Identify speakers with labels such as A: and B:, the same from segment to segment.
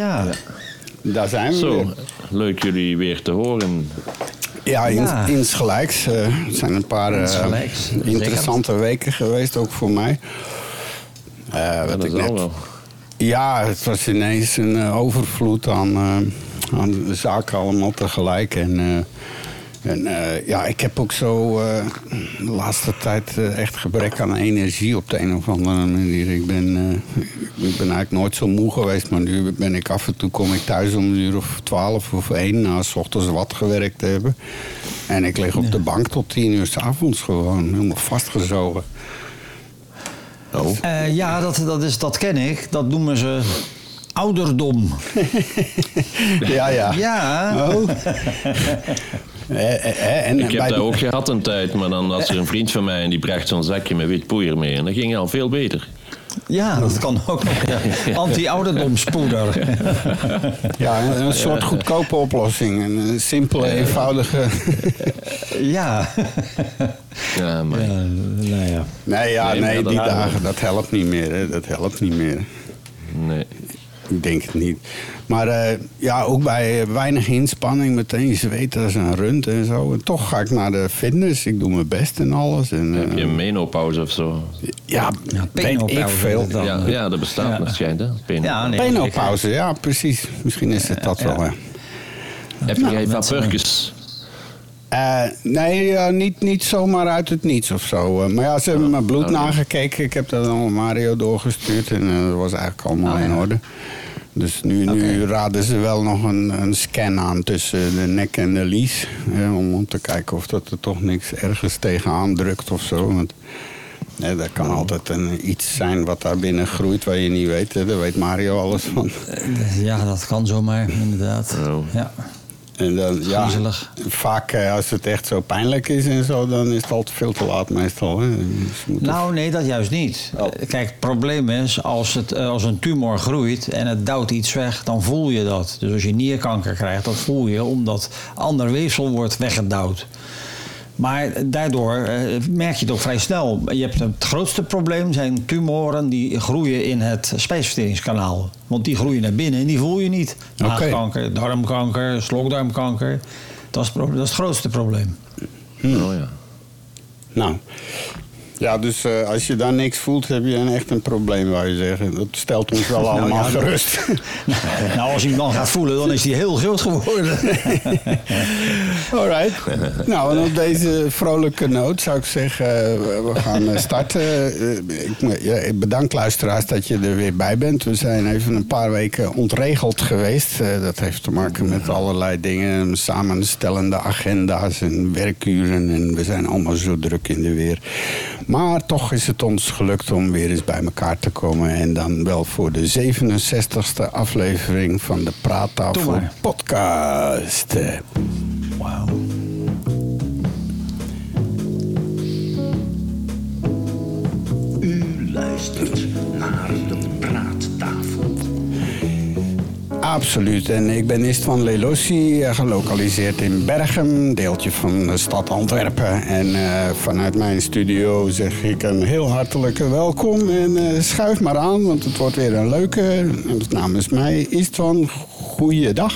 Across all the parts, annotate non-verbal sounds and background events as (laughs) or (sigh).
A: Ja.
B: Daar zijn we
C: Zo,
B: weer.
C: leuk jullie weer te horen.
B: Ja, in,
A: Ja.
B: insgelijks. eh, het zijn een paar eh, interessante weken geweest, ook voor mij. Eh,
C: Ja,
B: wat
C: dat
B: ik net
C: wel.
B: Ja, het was ineens een overvloed aan, aan de zaken allemaal tegelijk. En, eh, en eh, ja, ik heb ook zo eh, de laatste tijd eh, echt gebrek aan energie op de een of andere manier. Ik ben, eh, ik ben eigenlijk nooit zo moe geweest, maar nu ben ik af en toe kom ik thuis om een uur of twaalf of één, na s ochtends wat gewerkt te hebben. En ik lig op de bank tot tien uur s'avonds gewoon, helemaal vastgezogen.
C: Oh,
A: Eh, ja, dat, dat, is, dat ken ik. Dat noemen ze ouderdom. (laughs)
B: Ja, ja.
A: Ja.
B: Oh. (laughs) (laughs) Eh, en
C: ik
B: bij
C: heb dat ook gehad een tijd, maar dan was er een vriend van mij en die bracht zo'n zakje met wit poeier mee. En dat ging al veel beter.
A: Ja, dat kan ook. (laughs) Anti-ouderdomspoeder.
B: Ja, een, soort goedkope oplossing. Een, een simpele, eenvoudige.
A: Ja.
C: Ja, maar
A: ja. Nou ja.
B: Nee, ja,
C: Nee,
B: die dagen, dat helpt niet meer. Hè. Dat helpt niet meer.
C: nee.
B: Ik denk het niet. Maar eh, ja, ook bij eh, weinig inspanning, meteen zweten als een rund en zo. En toch ga ik naar de fitness. Ik doe mijn best en alles. En,
C: Heb je
B: eh,
C: een menopauze of zo?
B: ja,
A: Ja,
B: weet ik
A: penopauze
B: veel.
A: dan.
C: Ja, ja, dat bestaat
A: Ja.
C: nog, schijnt hè? Pen-
A: Ja, nee,
B: Penopauze, ja, precies. Misschien is het dat
A: Ja.
B: wel. hè.
C: Heb je geen
A: mensen-
C: vapurkjes?
B: Eh, nee, ja, niet, niet zomaar uit het niets of zo. Eh, maar ja, ze hebben mijn bloed
C: oké.
B: nagekeken. Ik heb dat allemaal Mario doorgestuurd en eh, dat was eigenlijk allemaal
A: Oh,
B: in
A: ja.
B: orde. Dus nu, nu raden ze wel nog een, een scan aan tussen de nek en de lies. hè, om, om te kijken of dat er toch niks ergens tegenaan drukt of zo. Want hè, dat kan altijd een, iets zijn wat daar binnen groeit waar je niet weet. Hè. Daar weet Mario alles van.
A: Ja, dat kan zomaar, inderdaad.
C: Oh.
A: Ja.
B: En dan, ja,
A: Griezelig.
B: vaak eh, als het echt zo pijnlijk is en zo, dan is het al veel te laat meestal. Hè. Dus
A: Nou, nee, dat juist niet.
B: Oh.
A: Eh, Kijk, het probleem is, als, het, eh, als een tumor groeit en het duwt iets weg, dan voel je dat. Dus als je nierkanker krijgt, dat voel je omdat ander weefsel wordt weggedouwd. Maar daardoor eh, merk je het ook vrij snel. Je hebt het grootste probleem zijn tumoren die groeien in het spijsverteringskanaal. Want die groeien naar binnen en die voel je niet. Maagkanker, darmkanker, slokdarmkanker. Dat is, het pro- dat is het grootste probleem.
C: Oh ja.
B: Nou, ja, dus eh, als je daar niks voelt, heb je een, echt een probleem, wou je zeggen. Dat stelt ons wel allemaal
A: ja, dat-
B: gerust. (laughs)
A: Nou, als hem dan gaat voelen, dan is hij heel groot geworden. (laughs)
B: Alright. nou, en op deze vrolijke noot zou ik zeggen, eh, we gaan eh, starten. Eh, ik, ja, ik bedank luisteraars dat je er weer bij bent. We zijn even een paar weken ontregeld geweest. Dat heeft te maken met allerlei dingen. Samenstellende agenda's en werkuren. En we zijn allemaal zo druk in de weer. Maar toch is het ons gelukt om weer eens bij elkaar te komen. En dan wel voor de 67ste aflevering van de Praattafel podcast.
A: Wauw.
B: Absoluut. En ik ben Istvan Lelossi, eh, gelokaliseerd in Bergen, deeltje van de stad Antwerpen. En eh, vanuit mijn studio zeg ik een heel hartelijke welkom. En eh, schuif maar aan, want het wordt weer een leuke. Namens mij Istvan, goeiedag.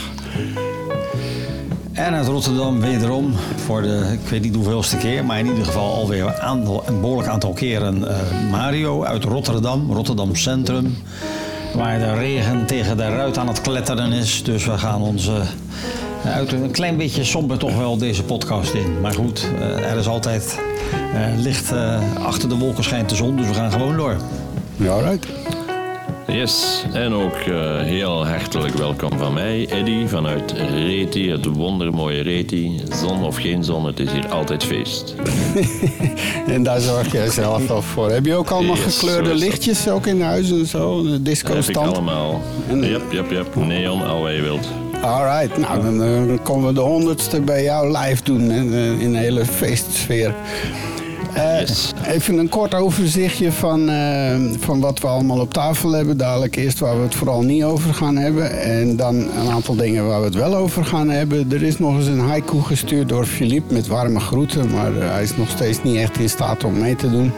A: En uit Rotterdam wederom voor de, ik weet niet hoeveelste keer, maar in ieder geval alweer een, aantal, een behoorlijk aantal keren Mario uit Rotterdam, Rotterdam Centrum. Waar de regen tegen de ruit aan het kletteren is. Dus we gaan ons eh, uit een klein beetje somber toch wel deze podcast in. Maar goed, eh, er is altijd eh, licht achter de wolken schijnt de zon, dus we gaan gewoon door.
B: Ja, right.
C: Yes, en ook eh, heel hartelijk welkom van mij, Eddy, vanuit Reti, het wondermooie Reti. Zon of geen zon, het is hier altijd feest. (laughs)
B: En daar zorg jij zelf wel voor. Heb je ook allemaal
C: Yes,
B: gekleurde lichtjes ook in huis en zo? De
C: Dat heb ik allemaal.
B: En-
C: Yep, yep, yep. Neon, al wat je wilt.
B: Alright, nou dan eh, komen we de honderdste bij jou live doen eh, in een hele feestsfeer. Eh,
C: Yes.
B: Even een kort overzichtje van, eh, van wat we allemaal op tafel hebben. Dadelijk eerst waar we het vooral niet over gaan hebben. En dan een aantal dingen waar we het wel over gaan hebben. Er is nog eens een haiku gestuurd door Philippe met warme groeten. Maar eh, hij is nog steeds niet echt in staat om mee te doen.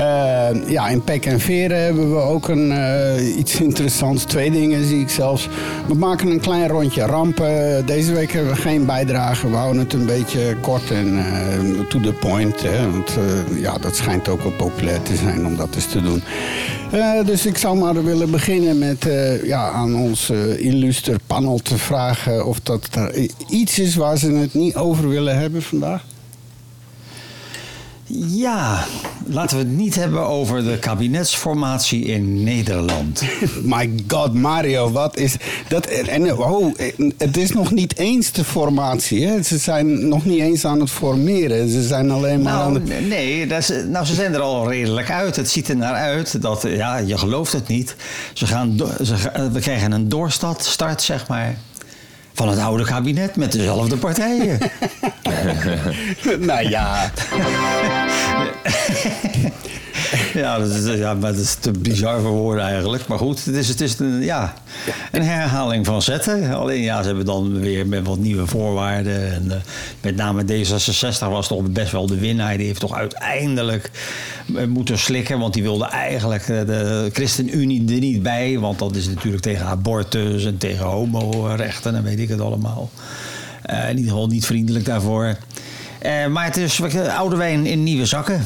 B: Eh, ja, in Pek en Veren hebben we ook een, eh, iets (laughs) interessants. Twee dingen zie ik zelfs. We maken een klein rondje rampen. Deze week hebben we geen bijdrage. We houden het een beetje kort en eh, to the point. Hè? Want ja, dat schijnt ook wel populair te zijn om dat eens te doen. Dus ik zou maar willen beginnen met ja, aan ons illuster panel te vragen... of dat er iets is waar ze het niet over willen hebben vandaag.
A: Ja, laten we het niet hebben over de kabinetsformatie in Nederland. (laughs)
B: My god, Mario, wat is dat? En oh, het is nog niet eens de formatie. Hè? Ze zijn nog niet eens aan het formeren. Ze zijn alleen maar aan
A: Nou,
B: het...
A: nee, dat is, nou, ze zijn er al redelijk uit. Het ziet er naar uit dat, ja, je gelooft het niet. Ze gaan, ze, we krijgen een doorstart, start, zeg maar, van het oude kabinet met dezelfde partijen. (laughs)
B: nou ja, (laughs)
A: ja, dat is, ja, maar dat is te bizar voor woorden eigenlijk. Maar goed, het is, het is een, ja, een herhaling van zetten. Alleen ja, ze hebben dan weer met wat nieuwe voorwaarden. En, eh, met name D66 was toch best wel de winnaar. Die heeft toch uiteindelijk eh, moeten slikken. Want die wilde eigenlijk eh, de ChristenUnie er niet bij. Want dat is natuurlijk tegen abortus en tegen homorechten en weet ik het allemaal. Eh, in ieder geval niet vriendelijk daarvoor. Eh, maar het is eh, oude wijn in nieuwe zakken.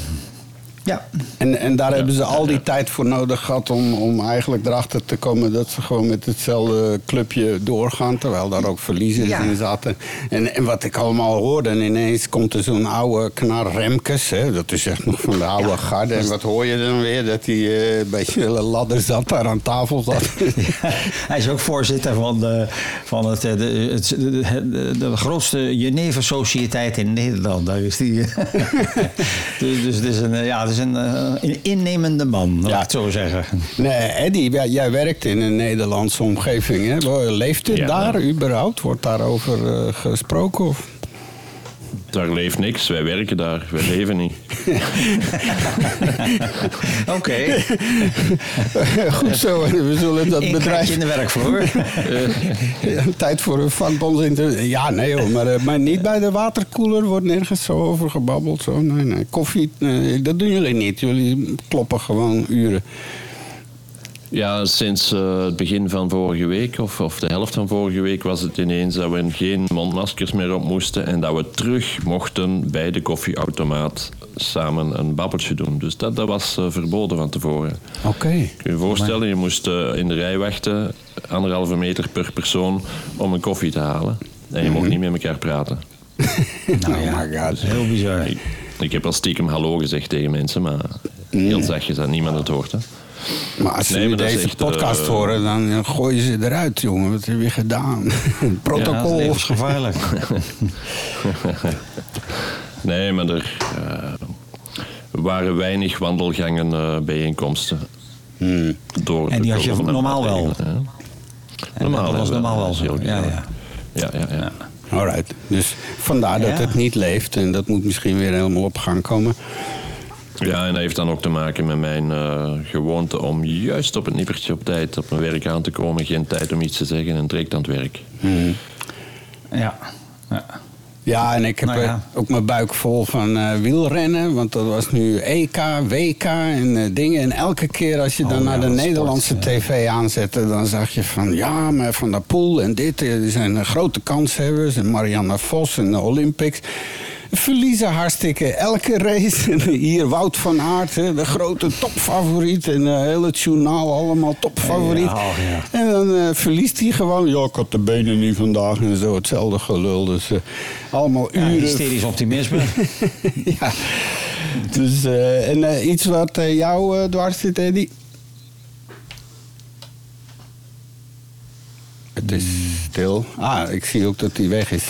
A: Ja.
B: en, en daar hebben ze al die tijd voor nodig gehad om, om eigenlijk erachter te komen dat ze gewoon met hetzelfde clubje doorgaan. Terwijl daar ook verliezers
A: Ja.
B: in zaten. En, en wat ik allemaal hoorde, en ineens komt er zo'n oude knar Remkes. Hè, dat is echt nog van de oude garde. En wat hoor je dan weer? Dat hij eh, een beetje een ladder zat daar aan tafel zat. (laughs)
A: Hij is ook voorzitter van, de, van het, eh, de, het, de, de, de grootste Jenever-sociëteit in Nederland. Daar is die. (laughs) dus, dus het is een, ja, het is een, eh, een innemende man, laat
B: Ja.
A: ik het zo zeggen.
B: Nee, Eddie, jij werkt in een Nederlandse omgeving. Hè? Leeft het
C: Ja.
B: daar überhaupt? Wordt daarover eh, gesproken? Of?
C: Daar leeft niks, wij werken daar, wij leven niet. (laughs)
A: Oké, (laughs)
B: Goed zo, we zullen dat bedrijf...
A: in de werkvloer. (laughs)
B: Tijd voor een vakbond. Ja, nee hoor, maar, eh, maar niet bij de waterkoeler wordt nergens zo over gebabbeld. Zo. Nee, nee. Koffie, nee, dat doen jullie niet. Jullie kloppen gewoon uren.
C: Ja, sinds eh, het begin van vorige week, of, of de helft van vorige week, was het ineens dat we geen mondmaskers meer op moesten en dat we terug mochten bij de koffieautomaat samen een babbeltje doen. Dus dat, dat was eh, verboden van tevoren.
B: Oké.
C: Kun je je voorstellen, je moest eh, in de rij wachten, anderhalve meter per persoon, om een koffie te halen. En je mocht niet met elkaar praten. (laughs)
A: Nou ja,
B: Oh
A: dat is heel bizar.
C: Ik, ik heb al stiekem hallo gezegd tegen mensen, maar heel zachtjes dat niemand het hoort. Hè.
B: Maar als ze
C: Nee, maar
B: deze
C: echt,
B: podcast
C: eh,
B: horen, dan eh, gooien ze eruit, jongen. Wat heb je gedaan? (laughs)
A: Ja,
B: Protocol.
A: dat is levensgevaarlijk. (laughs)
C: Nee, maar er eh, waren weinig wandelgangen, eh, bijeenkomsten.
B: Hmm.
C: Door
A: En die had je normaal wel? En dat was normaal wel zo.
C: heel
A: Ja, ja.
C: Ja, ja, ja.
B: Alright. Dus vandaar dat
A: Ja.
B: het niet leeft. En dat moet misschien weer helemaal op gang komen.
C: Ja, en dat heeft dan ook te maken met mijn eh, gewoonte om juist op het nippertje op tijd op mijn werk aan te komen. Geen tijd om iets te zeggen en direct aan het werk.
A: Ja. ja.
B: Ja, en ik heb
A: Nou ja.
B: ook mijn buik vol van eh, wielrennen. Want dat was nu EK, WK en eh, dingen. En elke keer als je dan
A: Oh,
B: naar
A: ja,
B: de
A: sport,
B: Nederlandse
A: ja.
B: tv aanzette... dan zag je van, ja, maar Van der Poel en dit... die zijn grote kanshebbers. En Marianne Vos en de Olympics. Verliezen hartstikke elke race. (laughs) Hier Wout van Aert, de grote topfavoriet. En uh, heel het journaal allemaal topfavoriet.
A: Ja, oh, ja.
B: En dan eh, verliest hij gewoon. Ja, ik had de benen niet vandaag en zo. Hetzelfde gelul. Dus eh, allemaal
A: Ja,
B: uren.
A: hysterisch optimisme. (laughs)
B: ja. Dus, eh, en eh, iets wat eh, jou eh, dwars zit, Eddie? Het is stil. Ah, ik zie ook dat hij weg is.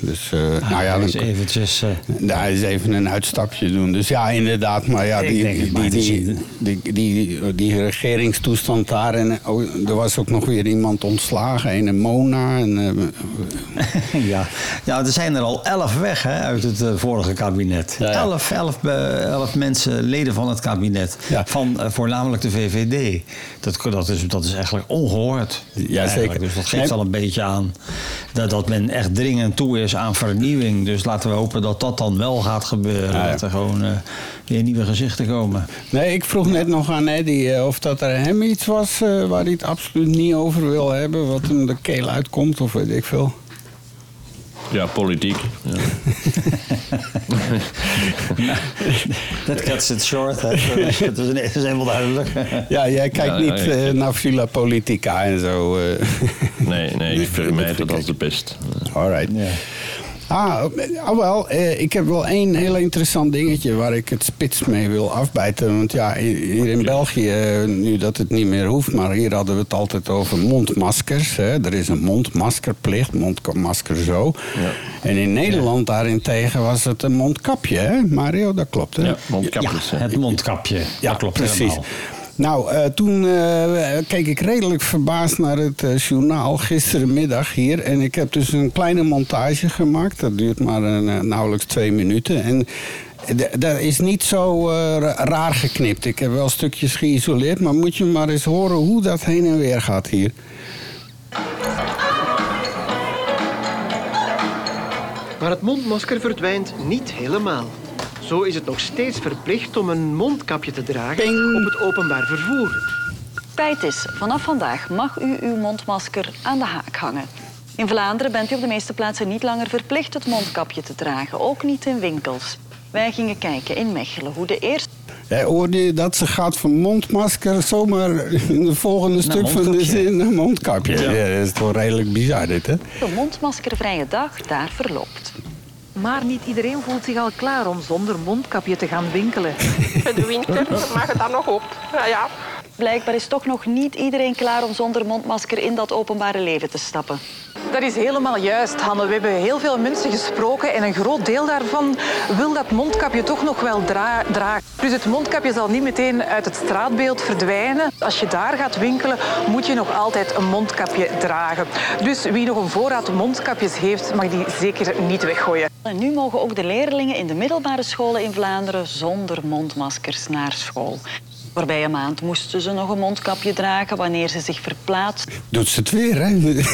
B: Dus, eh, nou ja,
A: dus
B: dan,
A: eventjes... eh,
B: daar is even een uitstapje doen. Dus ja, inderdaad. Maar ja, die,
A: maar
B: die, die, die, die, regeringstoestand daar. En oh, er was ook nog weer iemand ontslagen. Een Mona. En, eh, (laughs)
A: ja. ja, er zijn er al elf weg hè, uit het eh, vorige kabinet.
B: Ja, ja.
A: Elf, elf, elf mensen, leden van het kabinet.
B: Ja.
A: Van voornamelijk de VVD. Dat, dat, is, dat is eigenlijk ongehoord.
B: Ja,
A: eigenlijk.
B: zeker.
A: Dus dat geeft al een beetje aan dat, dat men echt dringend toe is is aan vernieuwing. Dus laten we hopen dat dat dan wel gaat gebeuren.
B: Ja, ja.
A: Dat er gewoon eh, weer nieuwe gezichten komen.
B: Nee, ik vroeg net nog aan Eddie eh, of dat er hem iets was eh, waar hij het absoluut niet over wil hebben. Wat hem de keel uitkomt of weet ik veel.
C: Ja, politiek. Ja. (laughs)
A: Dat cuts it short. Hè. (laughs) Dat is, is, helemaal duidelijk.
B: Ja, jij kijkt
C: Ja,
B: niet
C: ja.
B: eh, naar Villa Politica en zo. eh.
C: Nee, nee, ik (laughs) vermijd het als de pest.
B: Alright.
A: Ja.
B: Ah, oh wel, eh, ik heb wel één heel interessant dingetje waar ik het spits mee wil afbijten. Want ja, hier in België, eh, nu dat het niet meer hoeft, maar hier hadden we het altijd over mondmaskers. Hè. Er is een mondmaskerplicht, mondmasker zo. En in Nederland daarentegen was het een mondkapje, hè? Mario, dat klopt, hè?
C: Ja, mondkapjes.
A: Het mondkapje.
B: Ja,
A: dat klopt
B: precies.
A: helemaal.
B: Nou, eh, toen eh, keek ik redelijk verbaasd naar het eh, journaal gisterenmiddag hier. En ik heb dus een kleine montage gemaakt. Dat duurt maar een, nauwelijks twee minuten. En dat is niet zo ra- raar geknipt. Ik heb wel stukjes geïsoleerd. Maar moet je maar eens horen hoe dat heen en weer gaat hier.
D: Maar het mondmasker verdwijnt niet helemaal. Zo is het nog steeds verplicht om een mondkapje te dragen
B: Ping.
D: op het openbaar vervoer.
E: Feit is, vanaf vandaag mag u uw mondmasker aan de haak hangen. In Vlaanderen bent u op de meeste plaatsen niet langer verplicht het mondkapje te dragen, ook niet in winkels. Wij gingen kijken in Mechelen hoe de eerste
B: Ja, hoorde je dat ze gaat van mondmasker zomaar in het volgende stuk van de zin naar mondkapje? Ja. dat is toch redelijk bizar dit, hè?
E: mondmaskervrije dag daar verloopt.
F: Maar niet iedereen voelt zich al klaar om zonder mondkapje te gaan winkelen. (laughs)
G: In de winter mag het dan nog op. Ja, ja.
E: Blijkbaar is toch nog niet iedereen klaar om zonder mondmasker in dat openbare leven te stappen.
F: Dat is helemaal juist, Hanne. We hebben heel veel mensen gesproken en een groot deel daarvan wil dat mondkapje toch nog wel dra- dragen. Dus het mondkapje zal niet meteen uit het straatbeeld verdwijnen. Als je daar gaat winkelen, moet je nog altijd een mondkapje dragen. Dus wie nog een voorraad mondkapjes heeft, mag die zeker niet weggooien.
E: En nu mogen ook de leerlingen in de middelbare scholen in Vlaanderen zonder mondmaskers naar school. Voorbije maand moesten ze nog een mondkapje dragen wanneer ze zich verplaatsten.
B: Doet ze het weer, hè? (laughs)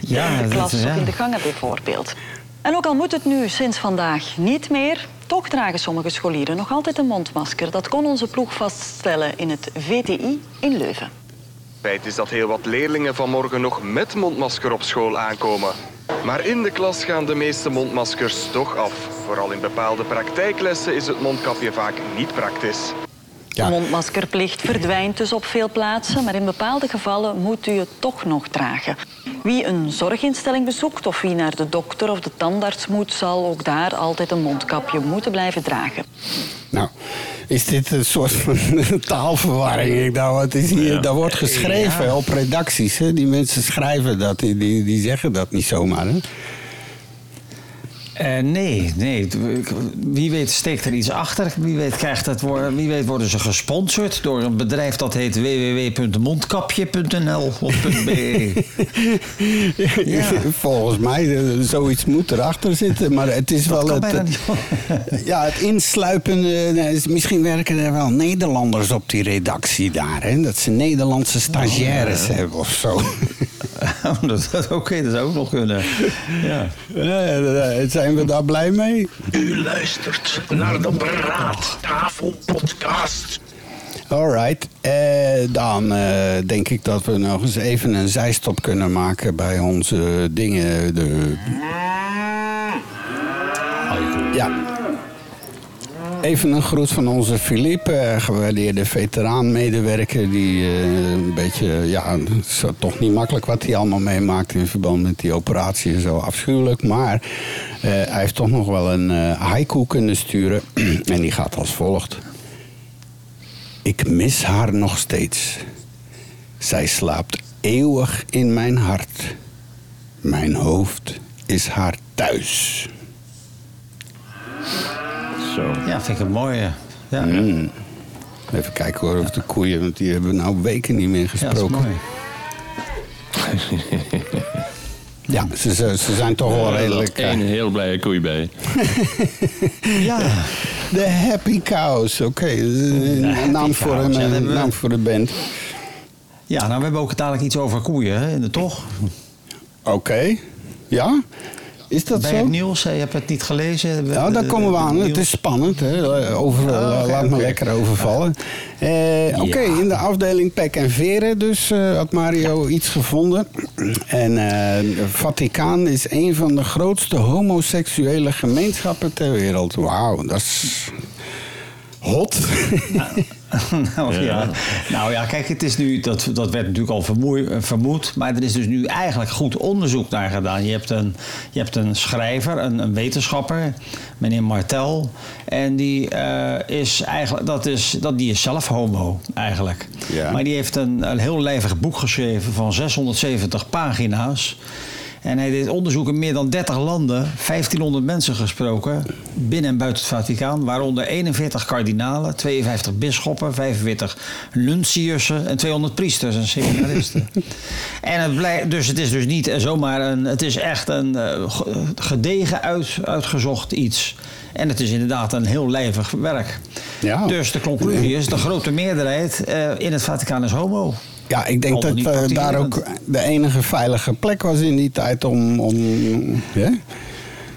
A: Ja,
E: in de klas
A: ja.
E: of in de gangen bijvoorbeeld. En ook al moet het nu sinds vandaag niet meer, toch dragen sommige scholieren nog altijd een mondmasker. Dat kon onze ploeg vaststellen in het VTI in Leuven.
H: Feit is dat heel wat leerlingen vanmorgen nog met mondmasker op school aankomen. Maar in de klas gaan de meeste mondmaskers toch af. Vooral in bepaalde praktijklessen is het mondkapje vaak niet praktisch.
B: Ja.
E: De mondmaskerplicht verdwijnt dus op veel plaatsen, maar in bepaalde gevallen moet u het toch nog dragen. Wie een zorginstelling bezoekt of wie naar de dokter of de tandarts moet, zal ook daar altijd een mondkapje moeten blijven dragen.
B: Nou, is dit een soort van (laughs) taalverwarring? Ik dacht, is hier,
C: Ja.
B: Dat wordt geschreven op redacties. Hè? Die mensen schrijven dat, die, die, die zeggen dat niet zomaar. Hè?
A: Eh, nee, nee. Wie weet steekt er iets achter. Wie weet, krijgt het, wie weet worden ze gesponsord door een bedrijf dat heet www.mondkapje.nl of .be. (laughs) Ja.
B: Volgens mij, eh, zoiets moet erachter zitten. Maar het is wel het,
A: niet. (laughs)
B: ja, het insluipen. eh, is- Misschien werken er wel Nederlanders op die redactie daar. Hè? Dat ze Nederlandse stagiaires hebben of zo. (laughs)
A: Dat, Oké, dat zou ook nog kunnen. Ja.
B: Zijn we daar blij mee?
I: U luistert naar de Praattafel Podcast.
B: Alright, eh, dan eh, denk ik dat we nog eens even een zijstop kunnen maken bij onze dingen. De... Ja. Even een groet van onze Philippe, eh, gewaardeerde veteraan-medewerker. Die eh, een beetje, ja, het is toch niet makkelijk wat hij allemaal meemaakt in verband met die operatie. Zo afschuwelijk. Maar eh, hij heeft toch nog wel een haiku kunnen sturen. (clears throat) en die gaat als volgt. Ik mis haar nog steeds. Zij slaapt eeuwig in mijn hart. Mijn hoofd is haar thuis.
C: Zo.
A: ja, vind ik een mooie. Ja,
B: Mm. Even kijken hoor, of de koeien, want die hebben we nou weken niet meer
A: ja dat is
B: gesproken.
A: mooi.
B: Ja, ze, ze, zijn toch wel redelijk.
C: Een
B: eh,
C: heel blije koei bij. (laughs)
A: Ja,
B: De Happy Cows, oké.
A: Happy
B: naam, voor
A: Cows,
B: een,
A: ja, dat
B: eh,
A: hebben we.
B: naam voor de band.
A: ja, nou we hebben ook dadelijk iets over koeien, hè, toch?
B: Oké, ja? Is dat
A: bij
B: zo?
A: het nieuws. eh, Je hebt het niet gelezen.
B: Ja, daar komen we aan. Het is spannend. Hè? Over,
A: Oh, oké,
B: laat me lekker overvallen. Eh, Oké, in de afdeling pek en veren dus eh, had Mario iets gevonden. En eh Vaticaan is een van de grootste homoseksuele gemeenschappen ter wereld. Wauw, dat is hot. (laughs) (laughs)
A: nou, ja. nou ja, kijk, het is nu, dat, dat werd natuurlijk al eh, vermoed, maar er is dus nu eigenlijk goed onderzoek naar gedaan. Je hebt een, je hebt een schrijver, een, een wetenschapper, meneer Martel, en die, eh, is, eigenlijk, dat is, dat, die is zelf homo eigenlijk.
B: Ja.
A: Maar die heeft een, een heel lijvig boek geschreven van 670 pagina's. En hij deed onderzoek in meer dan 30 landen, 1500 mensen gesproken, binnen en buiten het Vaticaan, waaronder 41 kardinalen, 52 bisschoppen, 45 nuntiussen en 200 priesters en seminaristen. (laughs) en het blijkt, dus het is dus niet zomaar een, het is echt een eh, ge- gedegen uit, uitgezocht iets. En het is inderdaad een heel lijvig werk.
B: Ja.
A: Dus de conclusie is, de grote meerderheid eh, in het Vaticaan is homo.
B: Ja, ik denk dat eh, daar ook de enige veilige plek was in die tijd om... om?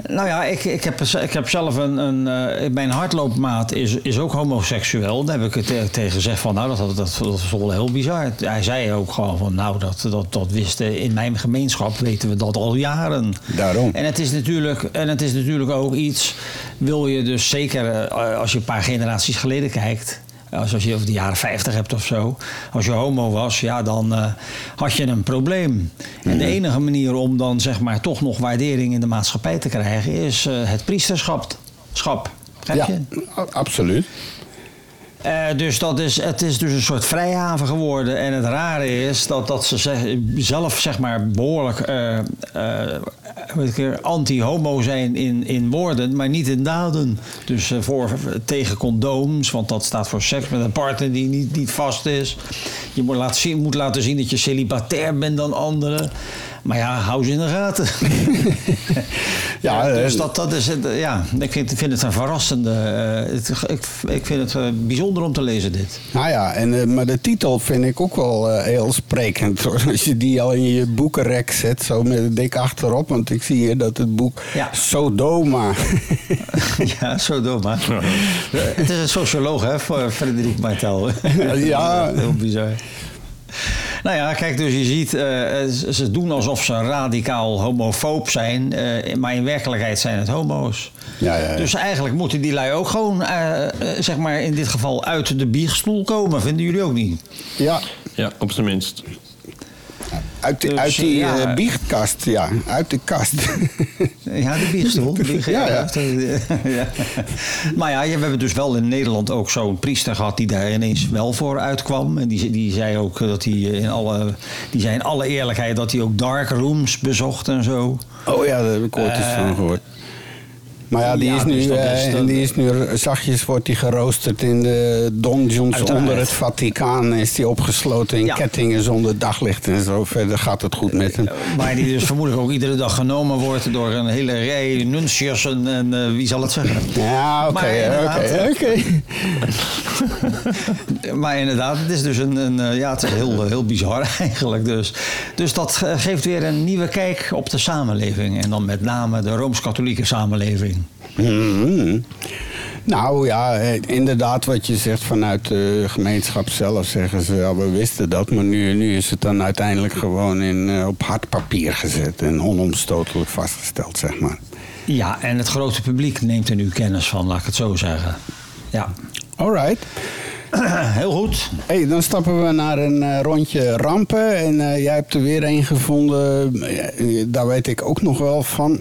A: Nou ja, ik, ik, heb, ik heb zelf een. een eh, mijn hardloopmaat is, is ook homoseksueel. Daar heb ik het te- tegen gezegd van. Nou, dat, dat, dat, dat is wel heel bizar. Hij zei ook gewoon van. Nou, dat, dat, dat wisten. In mijn gemeenschap weten we dat al jaren.
B: Daarom.
A: En het is natuurlijk, en het is natuurlijk ook iets. Wil je dus zeker. eh, als je een paar generaties geleden kijkt. Als als je over de jaren 50 hebt of zo. Als je homo was, ja, dan eh, had je een probleem. En de enige manier om dan zeg maar toch nog waardering in de maatschappij te krijgen is eh, het priesterschap. Schap. Begrijp
B: Ja,
A: je?
B: a- absoluut.
A: Eh, dus dat is, het is dus een soort vrijhaven geworden. En het rare is dat, dat ze zelf zeg maar behoorlijk eh, eh, anti-homo zijn in, in woorden, maar niet in daden. Dus eh, voor, tegen condooms, want dat staat voor seks met een partner die niet, niet vast is. Je moet laten, zien, moet laten zien dat je celibatair bent dan anderen. Maar ja, hou ze in de gaten. (laughs)
B: Ja,
A: dus
B: eh,
A: dat, dat is het, eh, ja, ik vind, vind het een verrassende. het, ik, ik vind het bijzonder om te lezen, dit.
B: Nou ja, en, maar de titel vind ik ook wel heel sprekend. Hoor. (laughs) Als je die al in je boekenrek zet, zo met dik achterop. Want ik zie hier dat het boek
A: Ja.
B: Sodoma... (laughs)
A: ja, zo dom, hè? het is een socioloog, hè, voor Frederik Martel. (laughs)
B: Ja.
A: Heel bizar. Nou ja, kijk, dus je ziet, eh, ze- doen alsof ze radicaal homofoob zijn, eh, maar in werkelijkheid zijn het homo's.
B: Ja, ja, ja.
A: Dus eigenlijk moeten die lui ook gewoon, eh, zeg maar in dit geval, uit de biechtstoel komen. Vinden jullie ook niet?
B: ja,
C: Ja, op zijn minst.
B: Uit, die-
A: Dus,
B: uit die
A: ja.
B: eh, biechtkast, ja. Uit de kast. (laughs)
A: Ja, de. (laughs) De bier-
B: Ja, ja.
A: ja. Maar ja, we hebben dus wel in Nederland ook zo'n priester gehad die daar ineens wel voor uitkwam. En die, die zei ook dat hij in alle, die zei in alle eerlijkheid dat hij ook dark rooms bezocht en zo.
B: Oh ja, daar heb ik ooit eens
A: Eh,
B: van gehoord. Maar ja, die, is nu,
A: dus
B: eh,
A: is
B: en
A: dan-
B: die is nu zachtjes wordt die geroosterd in de donjons
A: Uiteraard.
B: onder het Vaticaan. Is die opgesloten in
A: Ja.
B: kettingen zonder daglicht en zo. Verder gaat het goed met hem.
A: Waar die dus (laughs) vermoedelijk ook iedere dag genomen wordt door een hele rij nunciërs en, en eh, wie zal het zeggen.
B: Ja, oké,
A: Maar inderdaad,
B: oké, oké. (laughs)
A: Maar inderdaad, het is dus een, een eh, ja, het is heel, heel bizar (laughs) eigenlijk. Dus, dus dat eh, geeft weer een nieuwe kijk op de samenleving. En dan met name de Rooms-Katholieke samenleving.
B: Mhm. Nou ja, inderdaad wat je zegt vanuit de gemeenschap zelf zeggen ze, ja, we wisten dat, maar nu, nu is het dan uiteindelijk gewoon in, eh, op hard papier gezet en onomstotelijk vastgesteld, zeg maar.
A: Ja, en het grote publiek neemt er nu kennis van, laat ik het zo zeggen. Ja,
B: Alright. (clears throat)
A: heel goed.
B: Hey, dan stappen we naar een eh, rondje rampen. En eh, jij hebt er weer een gevonden. Eh, daar weet ik ook nog wel van.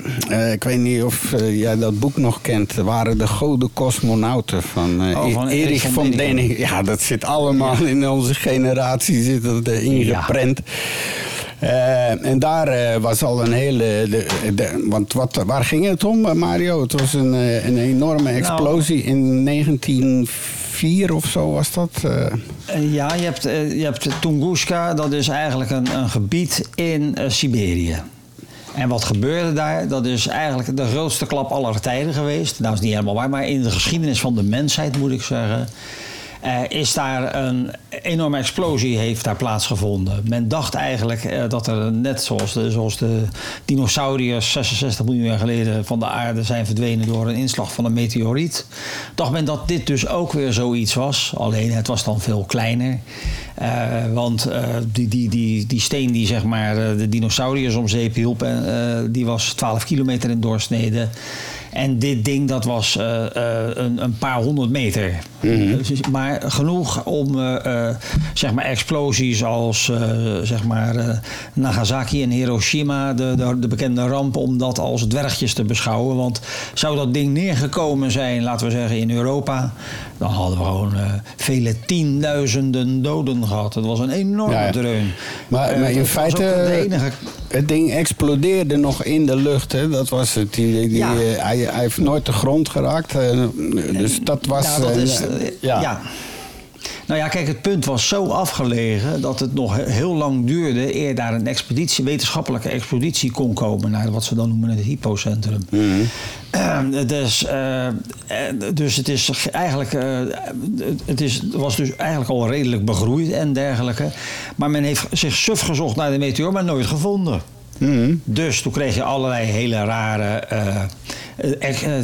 B: Ik weet niet of jij dat boek nog kent. Waren de Goden Cosmonauten van,
A: Oh, van
B: Erich
A: Erich
B: van. Däniken. Ja, dat zit allemaal in onze generatie zit dat, ingeprent. En daar was al een hele. De, de- want wat, waar ging het om, Mario? Het was een, een enorme explosie in 1904 of zo was dat. eh.
A: Eh, Ja, je hebt, eh, je hebt Tunguska, dat is eigenlijk een, een gebied in Siberië. En wat gebeurde daar? Dat is eigenlijk de grootste klap aller tijden geweest. Nou, is niet helemaal waar, maar in de geschiedenis van de mensheid moet ik zeggen. Eh, is daar een enorme explosie heeft daar plaatsgevonden. Men dacht eigenlijk eh, dat er net zoals de, zoals de dinosauriërs 66 miljoen jaar geleden van de aarde zijn verdwenen door een inslag van een meteoriet. Dacht men dat dit dus ook weer zoiets was. Alleen het was dan veel kleiner. Eh, want die, die, die, die steen die zeg maar de dinosauriërs om zeep hielp, die was 12 kilometer in doorsnede. En dit ding dat was eh, eh, een, een paar honderd meter. Dus- maar genoeg om eh, eh, zeg maar explosies als eh, zeg maar, eh, Nagasaki en Hiroshima, de, de, de bekende ramp, om dat als dwergjes te beschouwen. Want zou dat ding neergekomen zijn, laten we zeggen, in Europa, dan hadden we gewoon eh, vele tienduizenden doden gehad. Het was een enorme
B: Ja, ja.
A: dreun.
B: Maar,
A: Eh,
B: maar in feite,
A: de enige
B: het ding explodeerde nog in de lucht. Hè? Dat was het. Die, die,
A: Ja.
B: eh, hij, hij heeft nooit de grond geraakt. dus dat was...
A: Ja, dat is, ja. Nou ja, kijk, het punt was zo afgelegen dat het nog he- heel lang duurde eer daar een expeditie, wetenschappelijke expeditie kon komen naar wat ze dan noemen het hypocentrum. Eh, dus, eh, dus het is ge- eigenlijk, eh, het is, was dus eigenlijk al redelijk begroeid en dergelijke. Maar men heeft zich suf gezocht naar de meteor, maar nooit gevonden. Dus toen kreeg je allerlei hele rare eh,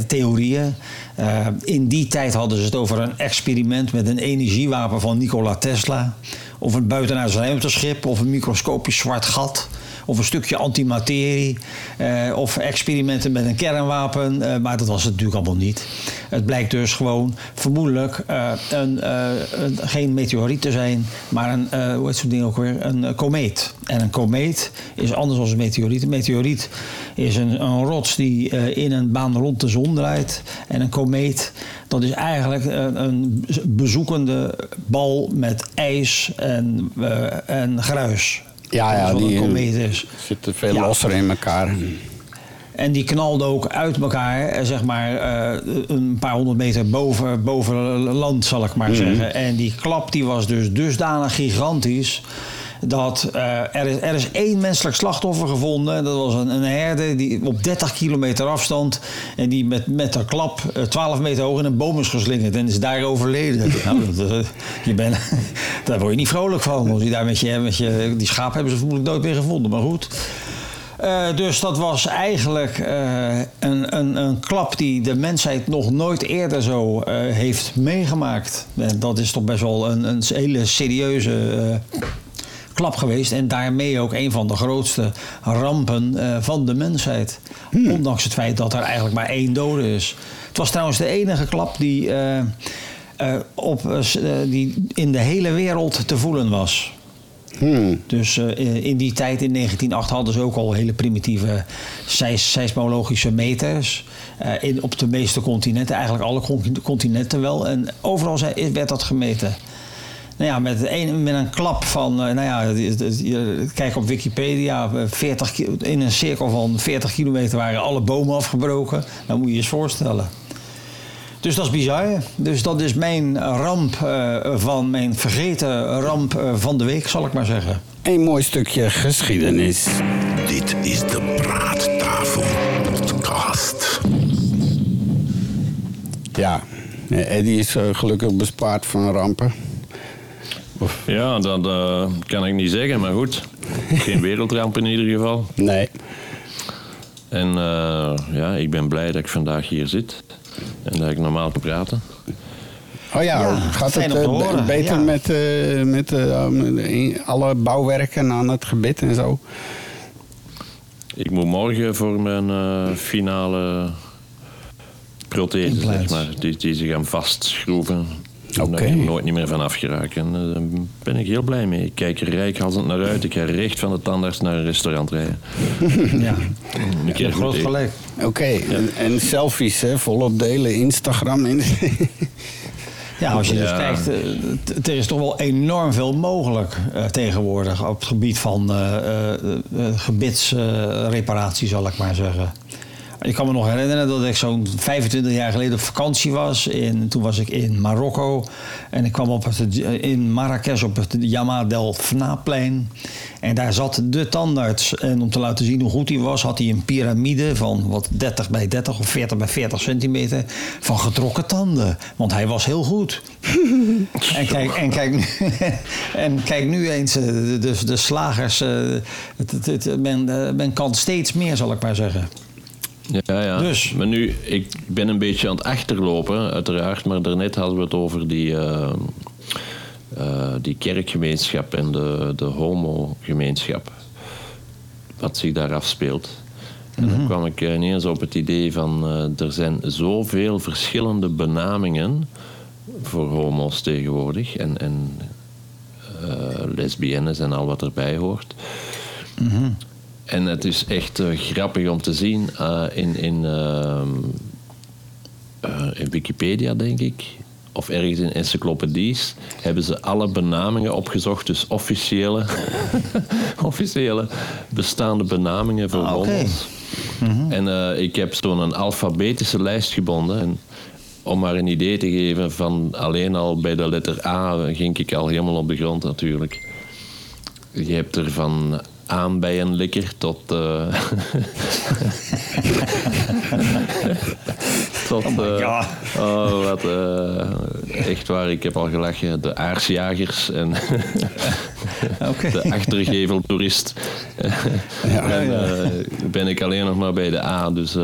A: theorieën. Eh, in die tijd hadden ze het over een experiment met een energiewapen van Nikola Tesla. Of een buitenaards ruimteschip, of een microscopisch zwart gat. Of een stukje antimaterie. eh, of experimenten met een kernwapen. eh, maar dat was het natuurlijk allemaal niet. Het blijkt dus gewoon vermoedelijk eh, een, een- geen meteoriet te zijn. Maar een, hoe heet zo'n ding ook weer? Een komeet. En een komeet is anders dan een meteoriet. Een meteoriet is een, een rots die in een baan rond de zon draait. En een komeet, dat is eigenlijk een, bezoekende bal met ijs en, eh, en gruis.
B: Ja, ja, die
A: is.
B: zitten veel
A: Ja.
B: losser in elkaar.
A: En die knalde ook uit elkaar, eh, zeg maar, eh, een paar honderd meter boven, boven land, zal ik maar
B: Mhm.
A: zeggen. En die klap die was dus dusdanig gigantisch. Dat eh, er, is, er is één menselijk slachtoffer gevonden. Dat was een, een herder die op 30 kilometer afstand. En die met, met een klap eh, 12 meter hoog in een boom is geslingerd. En is daar overleden. nou, dat, eh, je bent, (laughs) daar word je niet vrolijk van. Als je daar met je, met je, die schaap hebben ze vermoedelijk nooit meer gevonden. Maar goed. Eh, dus dat was eigenlijk eh, een, een, een klap die de mensheid nog nooit eerder zo eh, heeft meegemaakt. En dat is toch best wel een, een hele serieuze eh, klap geweest. En daarmee ook een van de grootste rampen eh, van de mensheid. Ondanks het feit dat er eigenlijk maar één dode is. Het was trouwens de enige klap die, eh, eh, op, die in de hele wereld te voelen was. Dus eh, in die tijd, in 1908, hadden ze ook al hele primitieve seis- seismologische meters. in, op de meeste continenten, eigenlijk alle con- continenten wel. En overal werd dat gemeten. Nou ja, met een, met een klap van, eh, nou ja, kijk op Wikipedia, eh, 40, ki- in een cirkel van 40 kilometer waren alle bomen afgebroken. Dan moet je je eens voorstellen. Dus dat is bizar. Dus dat is mijn ramp eh, van, mijn vergeten ramp eh, van de week, zal ik maar zeggen.
B: Een mooi stukje geschiedenis.
I: Dit is de Praattafel Podcast.
B: Ja, eh, Eddie is eh, gelukkig bespaard van rampen.
C: Ja, dat eh, kan ik niet zeggen, maar goed. Geen wereldramp in ieder geval.
B: Nee.
C: En eh, ja, ik ben blij dat ik vandaag hier zit. En dat ik normaal kan praten.
B: Oh ja,
A: Ja,
B: gaat het
A: horen,
B: beter
A: ja.
B: met, eh, met alle bouwwerken aan het gebit en zo?
C: Ik moet morgen voor mijn eh, finale prothese, zeg maar. Die, die ze gaan vastschroeven.
B: Oké.
C: Daar ik nooit niet meer van afgeraakt. En eh, daar ben ik heel blij mee. Ik kijk er rijkhalsend naar uit. Ik ga recht van de tandarts naar een restaurant rijden. (laughs)
A: Ja, groot gelijk.
B: Oké, en, en selfies, hè, volop delen, Instagram. In. (laughs)
A: Ja, als je dus kijkt, eh, er is toch wel enorm veel mogelijk eh, tegenwoordig op het gebied van eh, gebitsreparatie, zal ik maar zeggen. Ik kan me nog herinneren dat ik zo'n 25 jaar geleden op vakantie was. In, toen was ik in Marokko. En ik kwam op het, in Marrakesh op het Yama del Fnaplein. En daar zat de tandarts. En om te laten zien hoe goed hij was, had hij een piramide van wat 30 bij 30 of 40 bij 40 centimeter van getrokken tanden. Want hij was heel goed. (laughs) en, kijk, en, kijk, nu- (laughs) en kijk nu eens, eh, de, de, de slagers. eh, het, het, het- men, eh, men kan steeds meer, zal ik maar zeggen.
C: Ja, ja.
A: Dus.
C: Maar nu, ik ben een beetje aan het achterlopen, uiteraard. Maar daarnet hadden we het over die, eh, eh, die kerkgemeenschap en de, de homogemeenschap. Wat zich daar afspeelt. En dan kwam ik ineens op het idee van... eh, er zijn zoveel verschillende benamingen voor homo's tegenwoordig. En, en lesbiennes en al wat erbij hoort. En het is echt eh, grappig om te zien eh, in, in, ehm, eh, in Wikipedia, denk ik. Of ergens in encyclopedies hebben ze alle benamingen opgezocht. Dus officiële, (laughs) officiële bestaande benamingen voor
A: Ah, oké.
C: homo's. En ik heb zo'n alfabetische lijst gebonden. En om maar een idee te geven van alleen al bij de letter A ging ik al helemaal op de grond natuurlijk. Je hebt er van aanbijenlikker tot... eh (laughs) tot... eh, oh, wat... eh, echt waar, ik heb al gelachen. De aarsjagers en (laughs) de achtergeveltoerist. en eh, ben ik alleen nog maar bij de A, dus...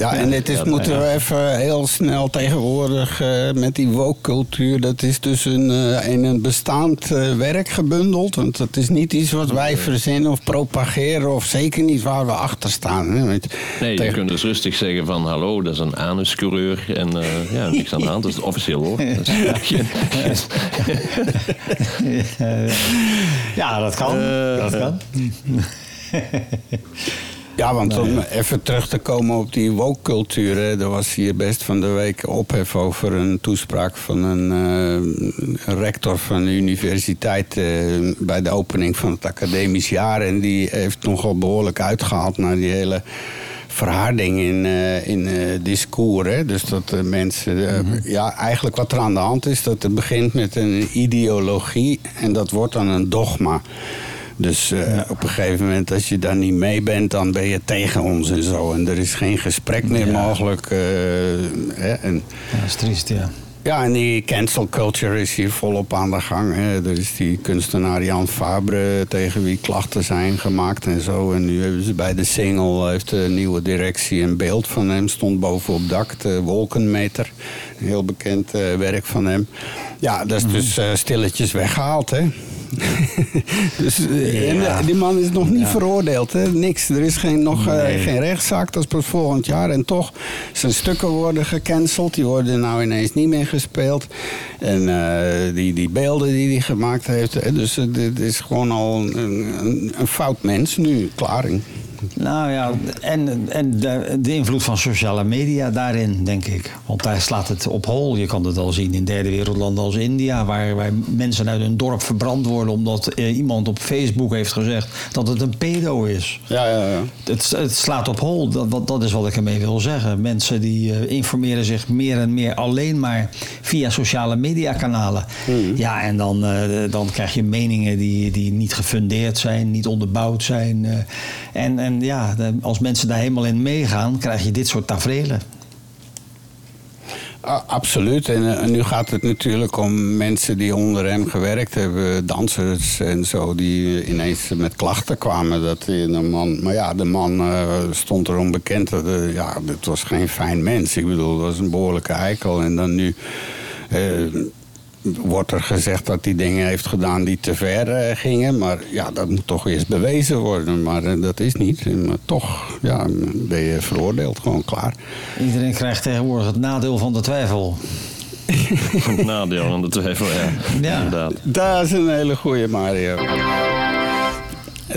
B: Ja, en dit is,
C: Ja,
B: moeten
C: ja.
B: we even heel snel tegenwoordig eh, met die woke-cultuur. Dat is dus een, eh, in een bestaand eh, werk gebundeld. Want dat is niet iets wat wij verzinnen of propageren. Of zeker niet waar we achter staan. Hè.
C: Nee, je kunt dus rustig zeggen van hallo, dat is een anuscoureur. En eh, ja, niks aan de hand, dat is officieel hoor. Dat is (laughs)
A: ja, dat kan. dat kan. (laughs)
B: Ja, want
A: Nou
B: om
A: ja.
B: even terug te komen op die woke-cultuur. Er was hier best van de week ophef over een toespraak van een eh, rector van de universiteit. eh, bij de opening van het academisch jaar. En die heeft nogal behoorlijk uitgehaald naar die hele verharding in, eh, in eh, discours. Hè? Dus dat de mensen. eh, Ja, eigenlijk wat er aan de hand is, dat het begint met een ideologie en dat wordt dan een dogma. Dus eh, op een gegeven moment, als je daar niet mee bent, dan ben je tegen ons en zo. En er is geen gesprek meer
A: Ja.
B: mogelijk. eh, hè? En,
A: Ja, dat is triest, ja.
B: ja, en die cancel culture is hier volop aan de gang. Hè. Er is die kunstenaar Jan Fabre tegen wie klachten zijn gemaakt en zo. En nu hebben ze bij de single, heeft de nieuwe directie een beeld van hem. Stond boven op dak, de Wolkenmeter. Een heel bekend eh, werk van hem. Ja, dat is dus eh, stilletjes weggehaald, hè. (laughs) dus, eh, en, eh, die man is nog niet veroordeeld, hè? niks. Er is geen, nog eh, geen rechtszaak, dat is pas volgend jaar. En toch, zijn stukken worden gecanceld. Die worden nou ineens niet meer gespeeld. En die, die beelden die hij gemaakt heeft. Dus dit is gewoon al een, een, een fout mens nu. Klaring.
A: Nou ja, en, en de, de invloed van sociale media daarin, denk ik. Want daar slaat het op hol. Je kan het al zien in derde wereldlanden als India, waar, waar mensen uit hun dorp verbrand worden omdat eh, iemand op Facebook heeft gezegd dat het een pedo is.
B: Ja, ja, ja.
A: Het, het slaat op hol, dat, dat, dat is wat ik ermee wil zeggen. Mensen die eh, informeren zich meer en meer alleen maar via sociale mediakanalen. Ja, en dan, eh, dan krijg je meningen die, die niet gefundeerd zijn, niet onderbouwd zijn. eh. en, en ja, de- als mensen daar helemaal in meegaan, krijg je dit soort tafereelen.
B: Absoluut. En, eh, en nu gaat het natuurlijk om mensen die onder hem gewerkt hebben, dansers en zo, die ineens met klachten kwamen. Dat hij een man, maar ja, de man eh, stond erom bekend dat eh, ja, het was geen fijn mens. Ik bedoel, het was een behoorlijke eikel. En dan nu. Wordt er gezegd dat hij dingen heeft gedaan die te ver eh, gingen. Maar ja, dat moet toch eerst bewezen worden. Maar eh, dat is niet. Maar toch ja, ben je veroordeeld, gewoon klaar.
A: Iedereen krijgt tegenwoordig het nadeel van de twijfel. (laughs)
C: Het nadeel aan de twijfel, ja.
A: Ja.
C: Inderdaad.
B: Dat is een hele goeie, Mario.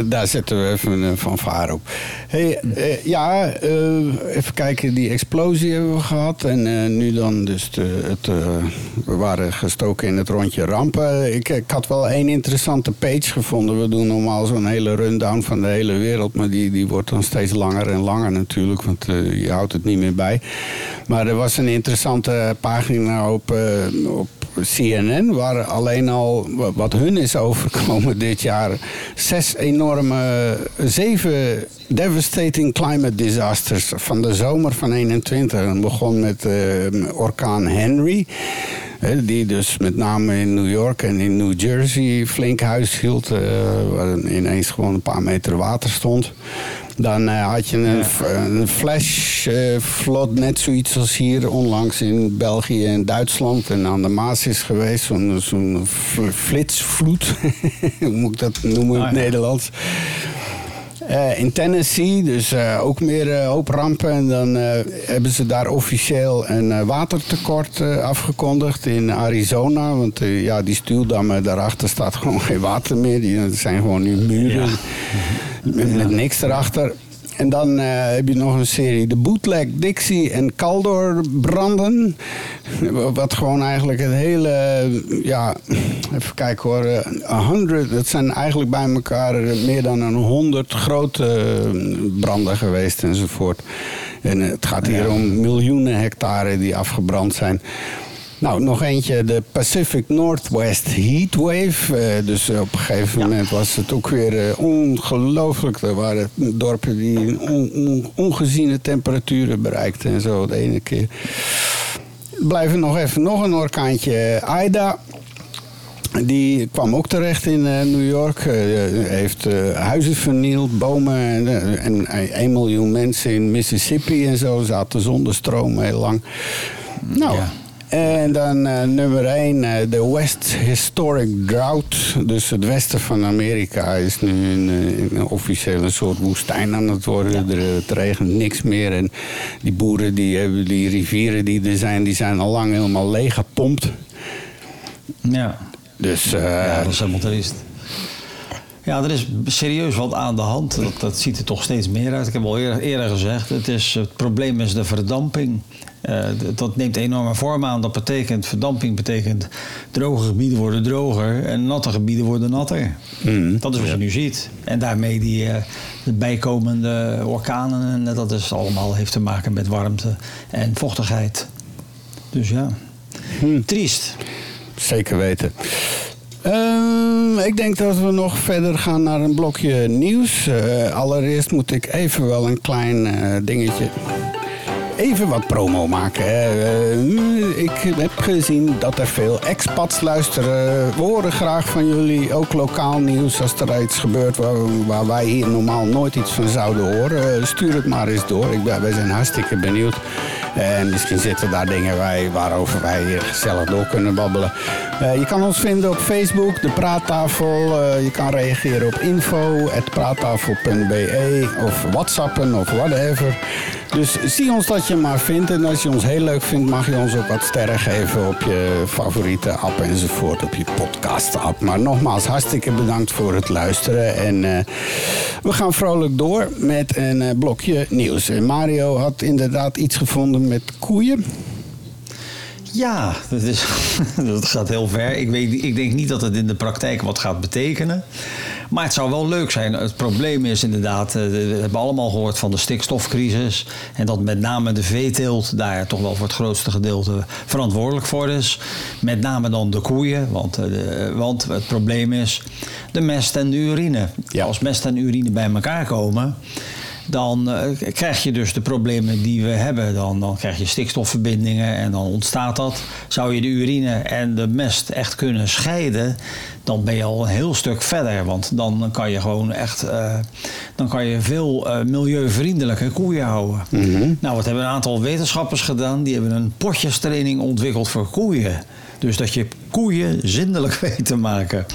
B: Daar zetten we even een fanfare op. Hey, eh, ja, eh, even kijken. Die explosie hebben we gehad. En eh, nu dan dus de, het, eh, we waren gestoken in het rondje rampen. Ik, ik had wel één interessante page gevonden. We doen normaal zo'n hele rundown van de hele wereld. Maar die, die wordt dan steeds langer en langer natuurlijk. Want eh, je houdt het niet meer bij. Maar er was een interessante pagina op, eh, op CNN, waar alleen al wa- wat hun is overkomen dit jaar. Zes enorme, zeven devastating climate disasters van de zomer van 21. Het begon met eh, orkaan Henry. Die dus met name in New York en in New Jersey flink huis hield. eh, waar ineens gewoon een paar meter water stond. Dan eh, had je een, een flash eh, flood, net zoiets als hier onlangs in België en Duitsland. En aan de Maas is geweest, zo'n zo'n fl- flitsvloed. (laughs) Hoe moet ik dat noemen in het
A: Ah.
B: Nederlands? Eh, in Tennessee, dus ook meer eh, hoop rampen. En dan hebben ze daar officieel een watertekort afgekondigd in Arizona. Want ja, die stuwdammen daarachter staat (laughs) gewoon geen water meer. Die zijn gewoon nu muren (laughs) met, met niks erachter. En dan eh, heb je nog een serie, de Bootleg, Dixie en Caldor branden. Wat gewoon eigenlijk het hele, ja, even kijken hoor, eh, 100, dat zijn eigenlijk bij elkaar eh, meer dan een honderd grote branden geweest enzovoort. En het gaat hier om miljoenen hectare die afgebrand zijn. Nou, nog eentje, de Pacific Northwest Heatwave. Eh, dus op een gegeven moment was het ook weer eh, ongelooflijk. Er waren dorpen die on- on- ongeziene temperaturen bereikten en zo de ene keer. Blijven nog even nog een orkaantje Ida. Die kwam ook terecht in eh, New York. Eh, heeft eh, huizen vernield, bomen. En, eh, en 1 miljoen mensen in Mississippi en zo zaten zonder stroom heel lang. Nou,
A: Ja.
B: En dan eh, nummer 1, de West Historic Drought. Dus het westen van Amerika is nu een, eh, een officieel een soort woestijn aan het worden. Er, het regent niks meer. En die boeren, die, hebben, die rivieren die er zijn, die zijn al lang helemaal leeg gepompt.
A: Ja.
B: Dus eh,
A: Ja, dat is helemaal triest. Ja, er is serieus wat aan de hand. Dat, dat ziet er toch steeds meer uit. Ik heb al eerder, eerder gezegd, het, is, het probleem is de verdamping. Eh, dat neemt enorme vorm aan. Dat betekent, verdamping betekent, droge gebieden worden droger en natte gebieden worden natter. Dat is wat je nu ziet. En daarmee die eh, de bijkomende orkanen, en dat is allemaal heeft te maken met warmte en vochtigheid. Dus ja, triest.
B: Zeker weten. Ehm, ik denk dat we nog verder gaan naar een blokje nieuws. Eh, allereerst moet ik even wel een klein dingetje. Even wat promo maken. Eh, ik heb gezien dat er veel expats luisteren. We horen graag van jullie, ook lokaal nieuws. Als er iets gebeurt waar, waar wij hier normaal nooit iets van zouden horen, eh, stuur het maar eens door. Ik wij zijn hartstikke benieuwd. En misschien zitten daar dingen wij, waarover wij hier gezellig door kunnen babbelen. Eh, je kan ons vinden op Facebook, de Praattafel. Eh, je kan reageren op info.praattafel.be of whatsappen of whatever. Dus zie ons dat je maar vindt. En als je ons heel leuk vindt, mag je ons ook wat sterren geven op je favoriete app enzovoort. Op je podcast-app. Maar nogmaals, hartstikke bedankt voor het luisteren. En eh, we gaan vrolijk door met een eh, blokje nieuws. En Mario had inderdaad iets gevonden met koeien.
A: Ja, dat, is, (laughs) dat gaat heel ver. Ik, weet, ik denk niet dat het in de praktijk wat gaat betekenen. Maar het zou wel leuk zijn. Het probleem is inderdaad, eh, we hebben allemaal gehoord van de stikstofcrisis. En dat met name de veeteelt daar toch wel voor het grootste gedeelte verantwoordelijk voor is. Met name dan de koeien. Want, eh, de- want het probleem is de mest en de urine.
B: Ja.
A: Als mest en urine bij elkaar komen dan eh, krijg je dus de problemen die we hebben. Dan, dan krijg je stikstofverbindingen en dan ontstaat dat. Zou je de urine en de mest echt kunnen scheiden, dan ben je al een heel stuk verder. Want dan kan je gewoon echt, eh, dan kan je veel eh, milieuvriendelijke koeien houden. Nou, wat hebben een aantal wetenschappers gedaan? Die hebben een potjestraining ontwikkeld voor koeien. Dus dat je koeien zindelijk (laughs) weet te maken.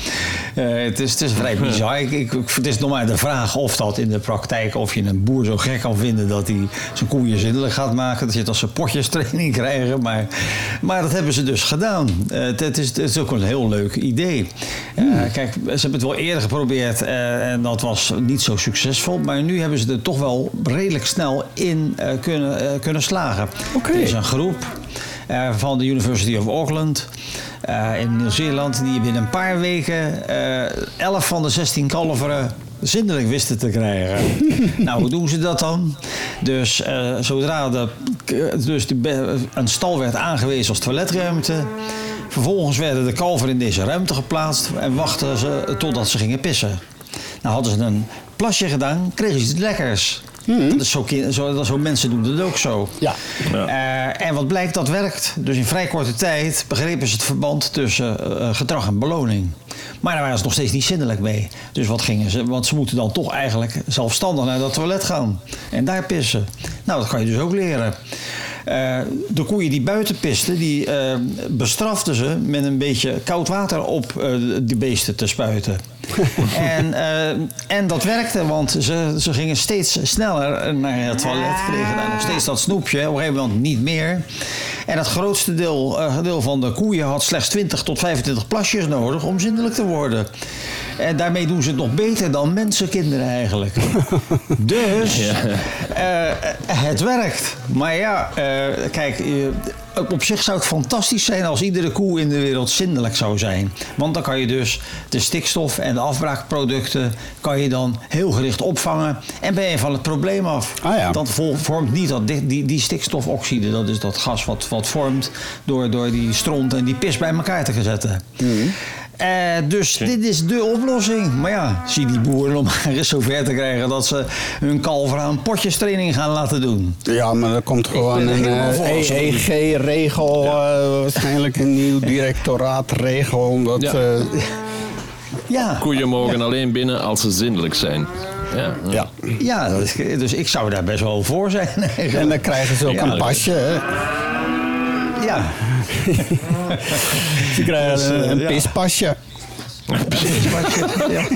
A: Eh, het, is, het is vrij bizar. Ik, ik, het is nog maar de vraag of dat in de praktijk... of je een boer zo gek kan vinden dat hij zijn koeien zindelijk gaat maken. Dat je het als ze potjestraining (laughs) krijgen. Maar, maar dat hebben ze dus gedaan. Eh, het, het is, het is ook een heel leuk idee. Eh, kijk, ze hebben het wel eerder geprobeerd en dat was niet zo succesvol. Maar nu hebben ze er toch wel redelijk snel in kunnen, kunnen slagen. Er is een groep eh, van de University of Auckland eh, in Nieuw-Zeeland die binnen een paar weken eh 11 van de 16 kalveren zindelijk wisten te krijgen. (laughs) nou, hoe doen ze dat dan? Dus eh, zodra de, dus de, een stal werd aangewezen als toiletruimte, vervolgens werden de kalveren in deze ruimte geplaatst en wachten ze totdat ze gingen pissen. Nou, hadden ze een plasje gedaan, kregen ze iets lekkers. Dat is zo, zo, dat zo mensen doen dat ook zo.
B: Ja.
A: Eh, en wat blijkt, dat werkt. Dus in vrij korte tijd begrepen ze het verband tussen eh, gedrag en beloning. Maar daar waren ze nog steeds niet zindelijk mee. Dus wat gingen ze? Want ze moeten dan toch eigenlijk zelfstandig naar dat toilet gaan. En daar pissen. Nou, dat kan je dus ook leren. Eh, de koeien die buiten pisten, die eh, bestraften ze met een beetje koud water op eh, die beesten te spuiten. (laughs) en, eh, en dat werkte, want ze, ze gingen steeds sneller naar het toilet. Kregen daar nog steeds dat snoepje, op een gegeven moment niet meer. En het grootste deel, eh, deel van de koeien had slechts 20 tot 25 plasjes nodig om zindelijk te worden. En daarmee doen ze het nog beter dan mensenkinderen eigenlijk. (laughs) dus eh, het werkt. Maar ja, kijk, op zich zou het fantastisch zijn als iedere koe in de wereld zindelijk zou zijn. Want dan kan je dus de stikstof en de afbraakproducten kan je dan heel gericht opvangen en ben je van het probleem af.
B: Ah ja.
A: Dat vormt niet dat, die, die, stikstofoxide, dat is dat gas wat, wat vormt door, door die stront en die pis bij elkaar te zetten. Eh, dus dit is de oplossing. Maar ja, zie die boeren om (laughs) maar eens zover te krijgen dat ze hun kalver aan potjestraining gaan laten doen.
B: Ja, maar er komt gewoon een eh,
A: dat
B: EEG-regel, eh, waarschijnlijk een nieuw (laughs) directoraatregel. Omdat,
C: Ja.
B: eh,
A: Ja,
C: Koeien mogen alleen binnen als ze zindelijk zijn. Ja.
B: ja.
A: ja dat is- dus ik zou daar best wel voor zijn. (laughs) eigenlijk.
B: En dan krijgen ze ook
C: Ja,
B: een pasje. Hè.
A: Ja, (laughs)
B: Ze krijgen
A: Dus, eh,
B: een, een
A: ja.
B: pispasje.
A: ja.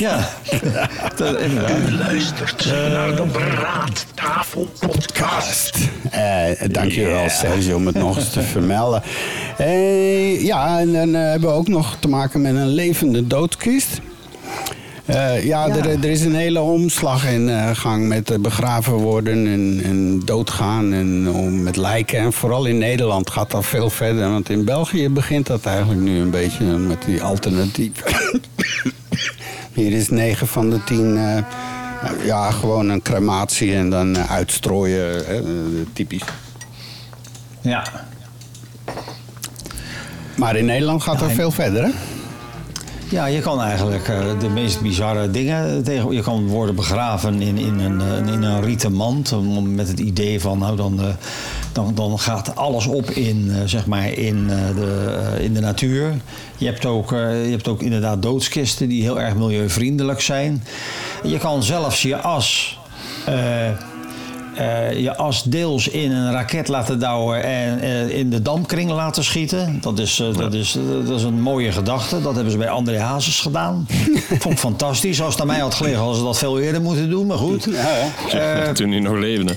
A: (laughs) ja. (laughs) Dat, inderdaad.
I: Luistert naar de Praattafel Podcast.
B: Eh, dankjewel Sergio om het nog eens te vermelden. Eh, ja, en dan eh, hebben we ook nog te maken met een levende doodkist. Eh, ja, Er, er is een hele omslag in eh, gang met eh, begraven worden en, en doodgaan en om, met lijken. En vooral in Nederland gaat dat veel verder. Want in België begint dat eigenlijk nu een beetje met die alternatief. (coughs) Hier is 9 van de 10 eh, ja, gewoon een crematie en dan uitstrooien, hè, typisch.
A: Ja.
B: Maar in Nederland gaat dat
A: en-
B: veel verder, hè?
A: Ja, je kan eigenlijk eh, de meest bizarre dingen tegen. Je kan worden begraven in, in, een, eh, in een rieten mand. Met het idee van, nou dan, eh, dan, dan gaat alles op in, zeg maar in, de, in de natuur. Je hebt, ook, je hebt ook inderdaad doodskisten die heel erg milieuvriendelijk zijn. Je kan zelfs je as. Eh, je as deels in een raket laten douwen en eh, in de dampkring laten schieten. Dat is, eh, dat, is, dat is een mooie gedachte. Dat hebben ze bij André Hazes gedaan. (laughs) Vond ik fantastisch. Als het aan mij had gelegen, hadden ze dat veel eerder moeten doen. Maar goed. Eh,
C: Toen hij nog leefde.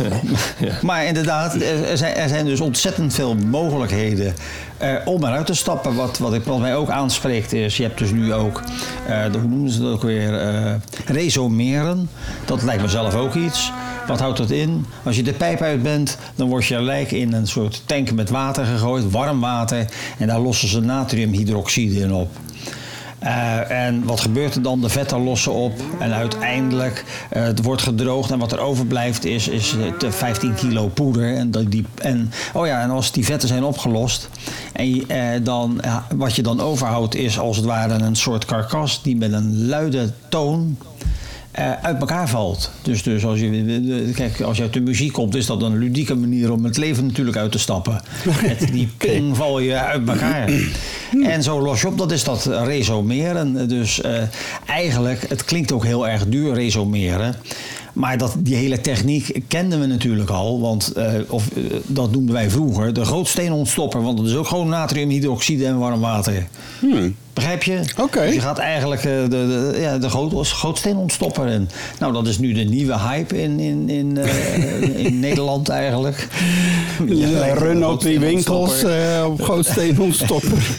C: (laughs) ja.
A: maar inderdaad, er er zijn, er zijn dus ontzettend veel mogelijkheden eh, om eruit te stappen. Wat, wat, ik, wat mij ook aanspreekt is, je hebt dus nu ook, eh, de, hoe noemen ze dat ook weer, eh resomeren. Dat lijkt me zelf ook iets. Wat houdt dat in? Als je de pijp uit bent, dan wordt je lijk in een soort tank met water gegooid, warm water. En daar lossen ze natriumhydroxide in op. Eh, en wat gebeurt er dan? De vetten lossen op en uiteindelijk eh, het wordt gedroogd en wat er overblijft is, is eh, te 15 kilo poeder. En, die, en, oh ja, en als die vetten zijn opgelost, en, eh, dan, wat je dan overhoudt is als het ware een soort karkas die met een luide toon eh, uit elkaar valt. Dus, dus als, je, kijk, als je uit de muziek komt, is dat een ludieke manier om het leven natuurlijk uit te stappen. (laughs) Met die ping val je uit elkaar. En zo los je op, dat is dat resomeren. Dus eh, eigenlijk, het klinkt ook heel erg duur, resomeren. Maar dat, die hele techniek kenden we natuurlijk al. Want eh, of, dat noemden wij vroeger de grootsteenontstopper. Want dat is ook gewoon natriumhydroxide en warm water. Begrijp je?
B: Oké.
A: Dus je gaat eigenlijk eh, de, de, ja, de groot, grootsteenontstopper in. Nou, dat is nu de nieuwe hype in, in, in, eh, (laughs) in Nederland eigenlijk.
B: Ja, run op die winkels eh, op grootsteenontstopper. (laughs)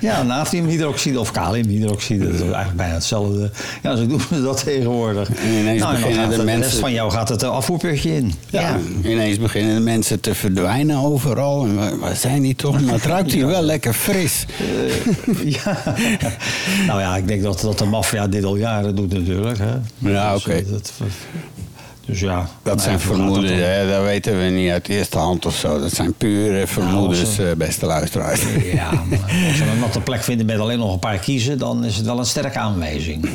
A: Ja, natriumhydroxide of kaliumhydroxide. Dat is eigenlijk bijna hetzelfde. Ja, zo doen we (laughs) dat tegenwoordig.
B: En ineens
A: nou, en dan
B: beginnen de
A: de
B: mensen-
A: rest van jou gaat het afvoerputje in.
B: Ja, ineens beginnen de mensen te verdwijnen overal. En waar, waar zijn die toch? Maar het ruikt hier wel lekker fris.
A: Ja. (laughs) nou ja, ik denk dat, dat de maffia dit al jaren doet natuurlijk. Hè.
B: Ja,
A: Dus,
B: oké.
A: eh, dat- Dus ja.
B: Dat
A: nou
B: zijn vermoedens,
A: dat dan?
B: hè? dat weten we niet uit eerste hand of zo. Dat zijn pure vermoedens, eh, beste luisteraars.
A: Ja, maar als we een natte plek vinden met alleen nog een paar kiezen, dan is het wel een sterke aanwijzing.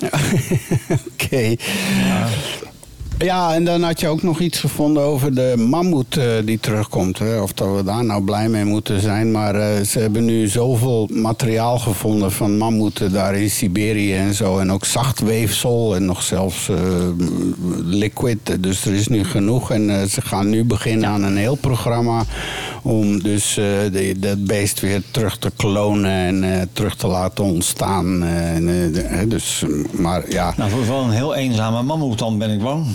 A: (laughs)
B: Oké. Ja, en dan had je ook nog iets gevonden over de mammoet eh, die terugkomt. Hè? Of dat we daar nou blij mee moeten zijn. Maar eh, ze hebben nu zoveel materiaal gevonden van mammoeten daar in Siberië en zo. En ook zacht weefsel en nog zelfs eh, liquid. Dus er is nu genoeg. En ze gaan nu beginnen aan een heel programma om dus de- dat beest weer terug te klonen en terug te laten ontstaan. En, dus, maar ja,
A: Nou, voor een heel eenzame mammoet dan ben ik bang.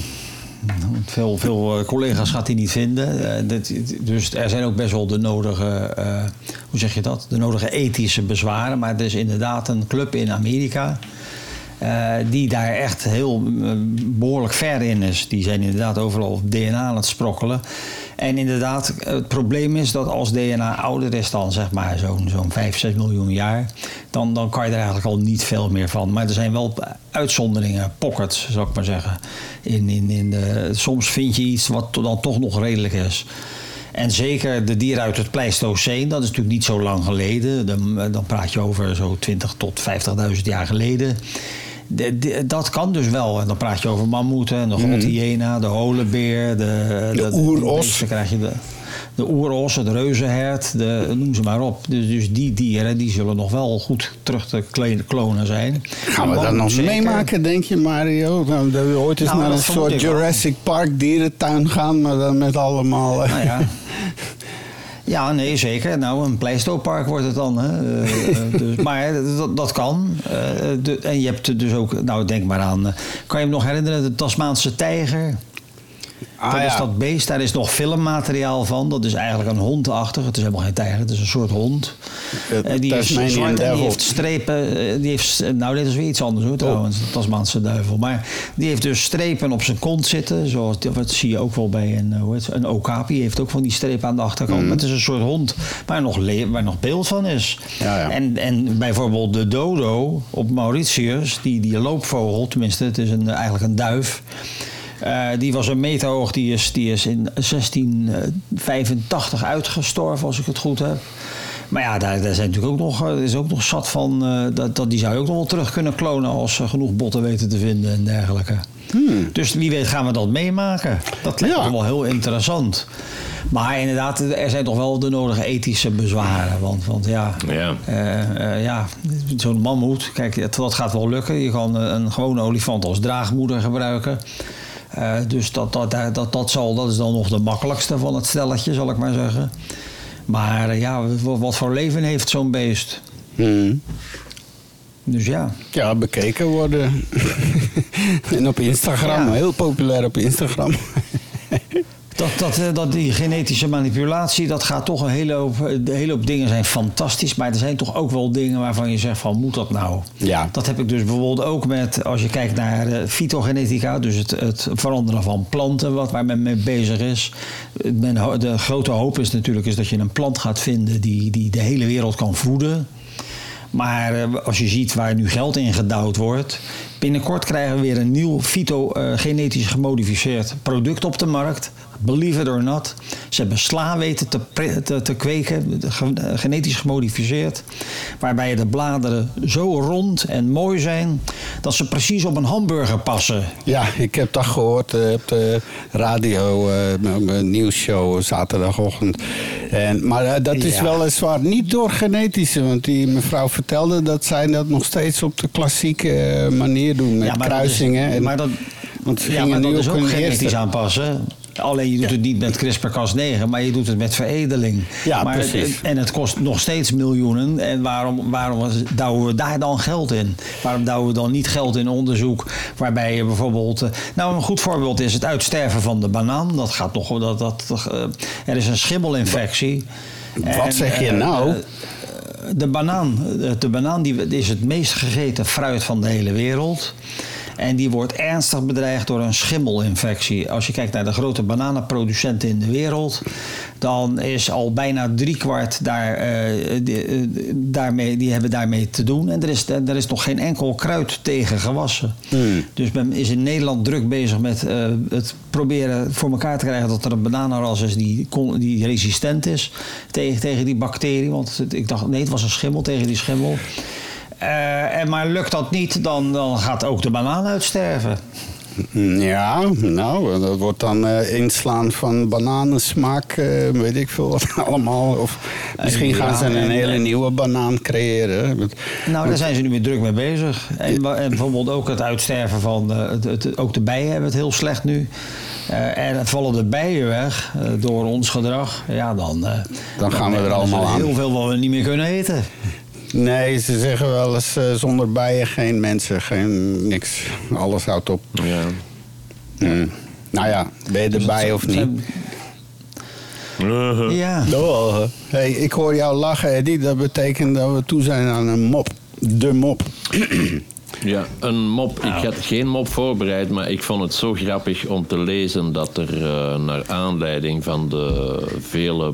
A: Veel, veel eh, collega's gaat hij niet vinden. Eh, dus er zijn ook best wel de nodige, eh, hoe zeg je dat? De nodige ethische bezwaren. Maar er is inderdaad een club in Amerika. die daar echt heel eh, behoorlijk ver in is. Die zijn inderdaad overal DNA aan het sprokkelen. En inderdaad, het probleem is dat als DNA ouder is dan zeg maar zo'n zo'n 5, 6 miljoen jaar, dan, dan kan je er eigenlijk al niet veel meer van. Maar er zijn wel uitzonderingen, pockets zou ik maar zeggen. In, in, in de, soms vind je iets wat dan toch nog redelijk is. En zeker de dieren uit het Pleistoceen, dat is natuurlijk niet zo lang geleden. Dan, dan praat je over zo 20 tot 50.000 jaar geleden. De- de- dat kan dus wel. En dan praat je over mammoeten, de grote hyena, de holenbeer, de,
B: De oeros.
A: Dan krijg je de, de oeros, het reuzenhert, de, noem ze maar op. Dus, dus die dieren die zullen nog wel goed terug te klonen zijn.
B: Gaan we dat nog
A: zeker-
B: meemaken, denk je, Mario? Nou, dat we ooit eens
A: Nou,
B: naar een soort
A: wel.
B: Jurassic Park dierentuin gaan, maar dan met allemaal...
A: Nou ja. (laughs) Ja, nee, zeker. Nou, een pleistopark wordt het dan. Hè. Eh, eh, dus, (laughs) maar dat, dat kan. Eh, en je hebt dus ook, nou denk maar aan, eh, kan je hem nog herinneren, de Tasmaanse tijger?
B: Ah,
A: dat is dat beest, daar is nog filmmateriaal van. Dat is eigenlijk een hondachtig. Het is helemaal geen tijger, het is een soort hond.
B: Het
A: Eh, die is zwart en die heeft strepen. eh, Die heeft, nou, dit is weer iets anders hoor trouwens, de Tasmaanse duivel. Maar die heeft dus strepen op zijn kont zitten. Zoals, dat zie je ook wel bij een, eh, hoe heet het, een okapi. heeft ook van die strepen aan de achterkant.
B: Mhm.
A: Maar het is een soort hond waar nog, waar nog beeld van is.
B: Ja, ja.
A: En, en bijvoorbeeld de dodo op Mauritius, die, die loopvogel, tenminste het is een, eigenlijk een duif... Eh, die was een meter hoog, die is, die is in 1685 uitgestorven, als ik het goed heb. Maar ja, daar, daar zijn natuurlijk ook nog, er is ook nog zat van. eh, dat, dat, die zou je ook nog wel terug kunnen klonen als ze genoeg botten weten te vinden en dergelijke. Dus wie weet gaan we dat meemaken. Dat lijkt
B: Ja.
A: me wel heel interessant. Maar inderdaad, er zijn toch wel de nodige ethische bezwaren. Want, want ja,
C: Ja.
A: eh, eh, ja, zo'n mammoet, kijk, het- dat gaat wel lukken. Je kan eh, een gewone olifant als draagmoeder gebruiken. Eh, dus dat, dat, dat, dat, zal, dat is dan nog de makkelijkste van het stelletje, zal ik maar zeggen. Maar eh, ja, wat, wat voor leven heeft zo'n beest?
B: Hmm.
A: Dus ja.
B: Ja, bekeken worden. (laughs) en op Instagram,
A: Ja.
B: heel populair op Instagram.
A: Dat, dat, eh, dat die genetische manipulatie, dat gaat toch een hele hoop, een hele hoop dingen zijn fantastisch. Maar er zijn toch ook wel dingen waarvan je zegt van, moet dat nou?
B: Ja.
A: Dat heb ik dus bijvoorbeeld ook met, als je kijkt naar eh, fytogenetica, dus het, het veranderen van planten, wat waar men mee bezig is. Men, de grote hoop is natuurlijk is dat je een plant gaat vinden die, die de hele wereld kan voeden. Maar eh, als je ziet waar nu geld in gedouwd wordt. Binnenkort krijgen we weer een nieuw fytogenetisch gemodificeerd product op de markt. Believe it or not. Ze hebben sla weten te, te, te kweken, ge- genetisch gemodificeerd. Waarbij de bladeren zo rond en mooi zijn dat ze precies op een hamburger passen.
B: Ja, ik heb dat gehoord eh, op de radio, m- nieuwsshow zaterdagochtend. En, maar eh, dat is
A: Ja.
B: weliswaar niet door genetische, want die mevrouw vertelde dat zij dat nog steeds op de klassieke manier doen met
A: Ja, maar dat is-
B: kruisingen. en,
A: maar dat-
B: Want ze
A: Ja, maar dat is ook genetisch
B: eerste-
A: aanpassen. Alleen je doet het niet met CRISPR-Cas9, maar je doet het met veredeling.
B: Ja,
A: maar,
B: precies.
A: En het kost nog steeds miljoenen. En waarom, waarom douwen we daar dan geld in? Waarom douwen we dan niet geld in onderzoek waarbij je bijvoorbeeld... eh, Nou, een goed voorbeeld is het uitsterven van de banaan. Dat gaat nog... Dat, dat, eh, er is een schimmelinfectie.
B: Wat
A: En,
B: zeg je
A: eh,
B: nou?
A: de banaan, de banaan die is het meest gegeten fruit van de hele wereld. En die wordt ernstig bedreigd door een schimmelinfectie. Als je kijkt naar de grote bananenproducenten in de wereld, dan is al bijna driekwart daar, eh, die, eh, daarmee, die hebben daarmee te doen. En er is, er is nog geen enkel kruid tegen gewassen. Dus men is in Nederland druk bezig met eh, het proberen voor elkaar te krijgen dat er een bananenras is die, die resistent is tegen, tegen die bacterie. Want ik dacht, nee, het was een schimmel tegen die schimmel. Eh, en maar lukt dat niet, dan, dan gaat ook de banaan uitsterven.
B: Ja, nou, dat wordt dan eh, inslaan van bananensmaak, eh, weet ik veel wat (laughs) allemaal. Of misschien
A: ja,
B: gaan ze een
A: en-
B: hele nieuwe banaan creëren.
A: Nou, daar zijn ze nu weer druk mee bezig. En, bijvoorbeeld ook het uitsterven van... het, het- ook de bijen hebben het heel slecht nu. En vallen de bijen weg door ons gedrag... Ja, dan,
B: Dan gaan we er allemaal aan.
A: heel veel wat we niet meer kunnen eten.
B: Nee, ze zeggen wel eens eh, zonder bijen geen mensen, geen niks. Alles houdt op.
C: Ja.
B: Mm. Nou ja, ben je erbij of niet?
A: Ja.
B: Oh, hey, ik hoor jou lachen, Eddie. Dat betekent dat we toe zijn aan een mop. De mop. (clears throat)
C: Ja, een mop. Ik had geen mop voorbereid, maar ik vond het zo grappig om te lezen dat er eh, naar aanleiding van de vele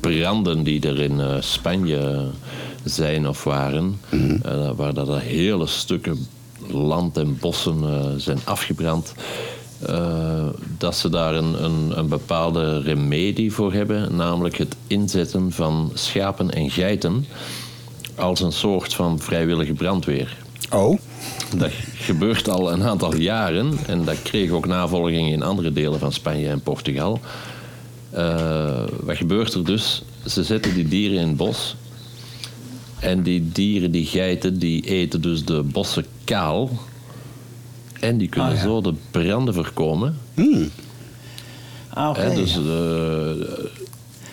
C: branden die er in eh, Spanje zijn of waren, eh, waar dat er hele stukken land en bossen eh, zijn afgebrand, eh, dat ze daar een, een, een bepaalde remedie voor hebben, namelijk het inzetten van schapen en geiten als een soort van vrijwillige brandweer.
B: Oh,
C: Dat gebeurt al een aantal jaren en dat kreeg ook navolging in andere delen van Spanje en Portugal. Wat gebeurt er dus? Ze zetten die dieren in het bos. En die dieren, die geiten, die eten dus de bossen kaal. En die kunnen
A: Ah, ja.
C: zo de branden voorkomen.
A: Ah, oké.
C: Dus eh,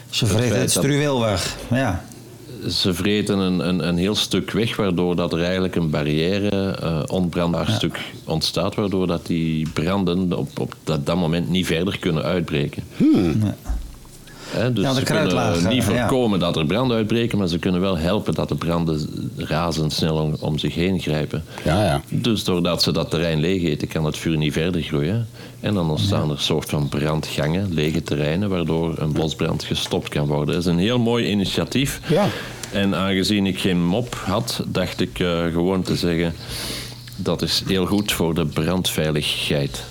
A: Ze
C: het
A: vreten het
C: dat-
A: struweel weg. Ja.
C: ze vreten een, een, een heel stuk weg, waardoor dat er eigenlijk een barrière, eh onbrandbaar stuk ontstaat, waardoor dat die branden op, op dat, dat moment niet verder kunnen uitbreken. Hè, dus
A: Ja, de
C: ze kunnen niet
A: ja.
C: voorkomen dat er branden uitbreken, maar ze kunnen wel helpen dat de branden razendsnel om, om zich heen grijpen.
B: ja, ja.
C: Dus doordat ze dat terrein leeg eten, kan het vuur niet verder groeien. En dan ontstaan er soort van brandgangen, lege terreinen, waardoor een bosbrand gestopt kan worden. Dat is een heel mooi initiatief.
B: Ja.
C: En aangezien ik geen mop had, dacht ik eh, gewoon te zeggen... dat is heel goed voor de brandveiligheid.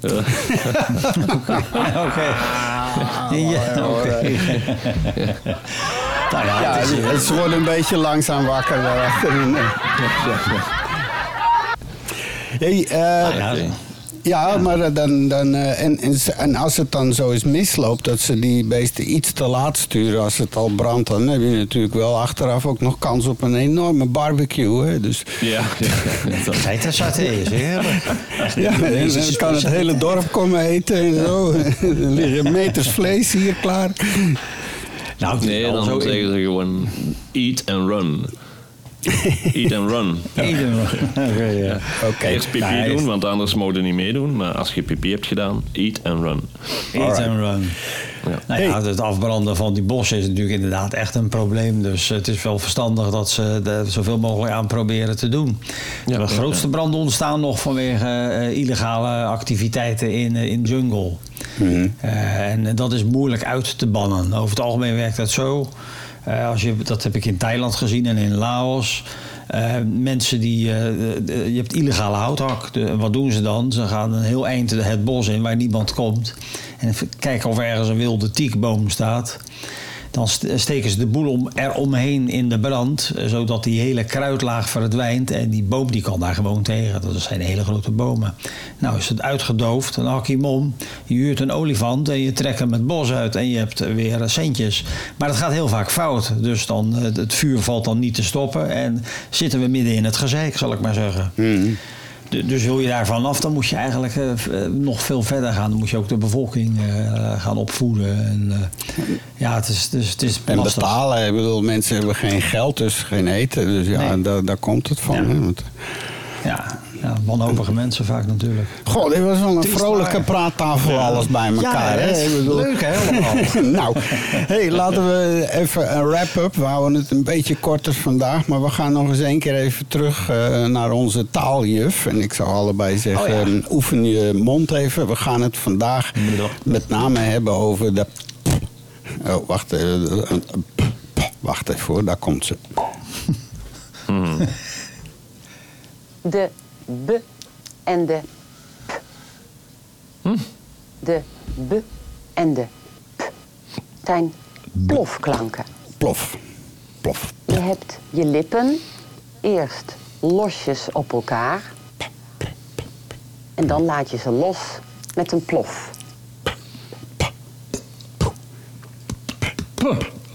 C: (laughs) (laughs)
A: Oké. Ja, oké. (laughs) nou ja, het is-
B: ze worden een beetje langzaam wakker daar achterin. Hey, eh,
A: ja,
B: ja, maar eh, dan, dan, eh, en, en, als het dan zo eens misloopt dat ze die beesten iets te laat sturen als het al brandt, dan heb je natuurlijk wel achteraf ook nog kans op een enorme barbecue. Hè? Dus,
C: ja. (laughs)
A: Geitensaté is heerlijk. (laughs)
B: ja, en dan kan het hele dorp komen eten en zo. (laughs) er liggen meters vlees hier klaar.
A: Nou,
C: Nee,
A: wel
C: dan
A: zo
C: zeggen ze gewoon eat and run. (laughs) Eat and run. (laughs)
A: Oké, ja.
B: Oké.
C: Eerst pipi doen, want anders je niet meedoen. Maar als je pipi hebt gedaan, eat and run.
A: Eat and run.
C: Ja.
A: Nou ja, het afbranden van die bossen is natuurlijk inderdaad echt een probleem. Dus het is wel verstandig dat ze er zoveel mogelijk aan proberen te doen.
C: Ja,
A: de
C: ja,
A: grootste branden ontstaan nog vanwege eh, illegale activiteiten in, eh, in jungle. Eh, en dat is moeilijk uit te bannen. Over het algemeen werkt dat zo. Eh, als je, dat heb ik in Thailand gezien en in Laos. Eh, mensen die. eh, je hebt illegale houthak. Wat doen ze dan? Ze gaan een heel eind het bos in waar niemand komt. En kijken of ergens een wilde tiekboom staat. Dan st- steken ze de boel om, eromheen in de brand. eh, Zodat die hele kruidlaag verdwijnt. En die boom die kan daar gewoon tegen. Dat zijn hele grote bomen. Nou is het uitgedoofd. Dan hak je huurt een olifant en je trekt hem het bos uit. En je hebt weer centjes. Maar dat gaat heel vaak fout. Dus dan, eh, het vuur valt dan niet te stoppen. En zitten we midden in het gezeik, zal ik maar zeggen. D- Dus wil je daar vanaf, dan moet je eigenlijk eh, eh, nog veel verder gaan. Dan moet je ook de bevolking eh, gaan opvoeden. En, eh, ja, het is, dus, het is
B: En betalen. Ik bedoel, mensen hebben geen geld, dus geen eten. Dus ja,
A: Nee.
B: daar, daar komt het van.
A: Ja.
B: Hè? Want-
A: Ja, ja wanhopige mensen vaak natuurlijk.
B: Goh, dit was wel een
A: Triest
B: vrolijke praattafel, alles bij elkaar.
A: Ja,
B: hè? bedoel-
A: leuk hè, allemaal. (laughs)
B: nou, hey, laten we even een wrap-up. We houden het een beetje korter vandaag. Maar we gaan nog eens één keer even terug eh, naar onze taaljuf. En ik zou allebei zeggen,
A: Oh ja.
B: eh, oefen je mond even. We gaan het vandaag met name hebben over de... Oh, wacht even. Wacht even hoor, daar komt ze. (laughs)
J: De b en de p. De b en de p zijn plofklanken.
B: Plof. Plof.
J: Je hebt je lippen eerst losjes op elkaar. En dan laat je ze los met een plof.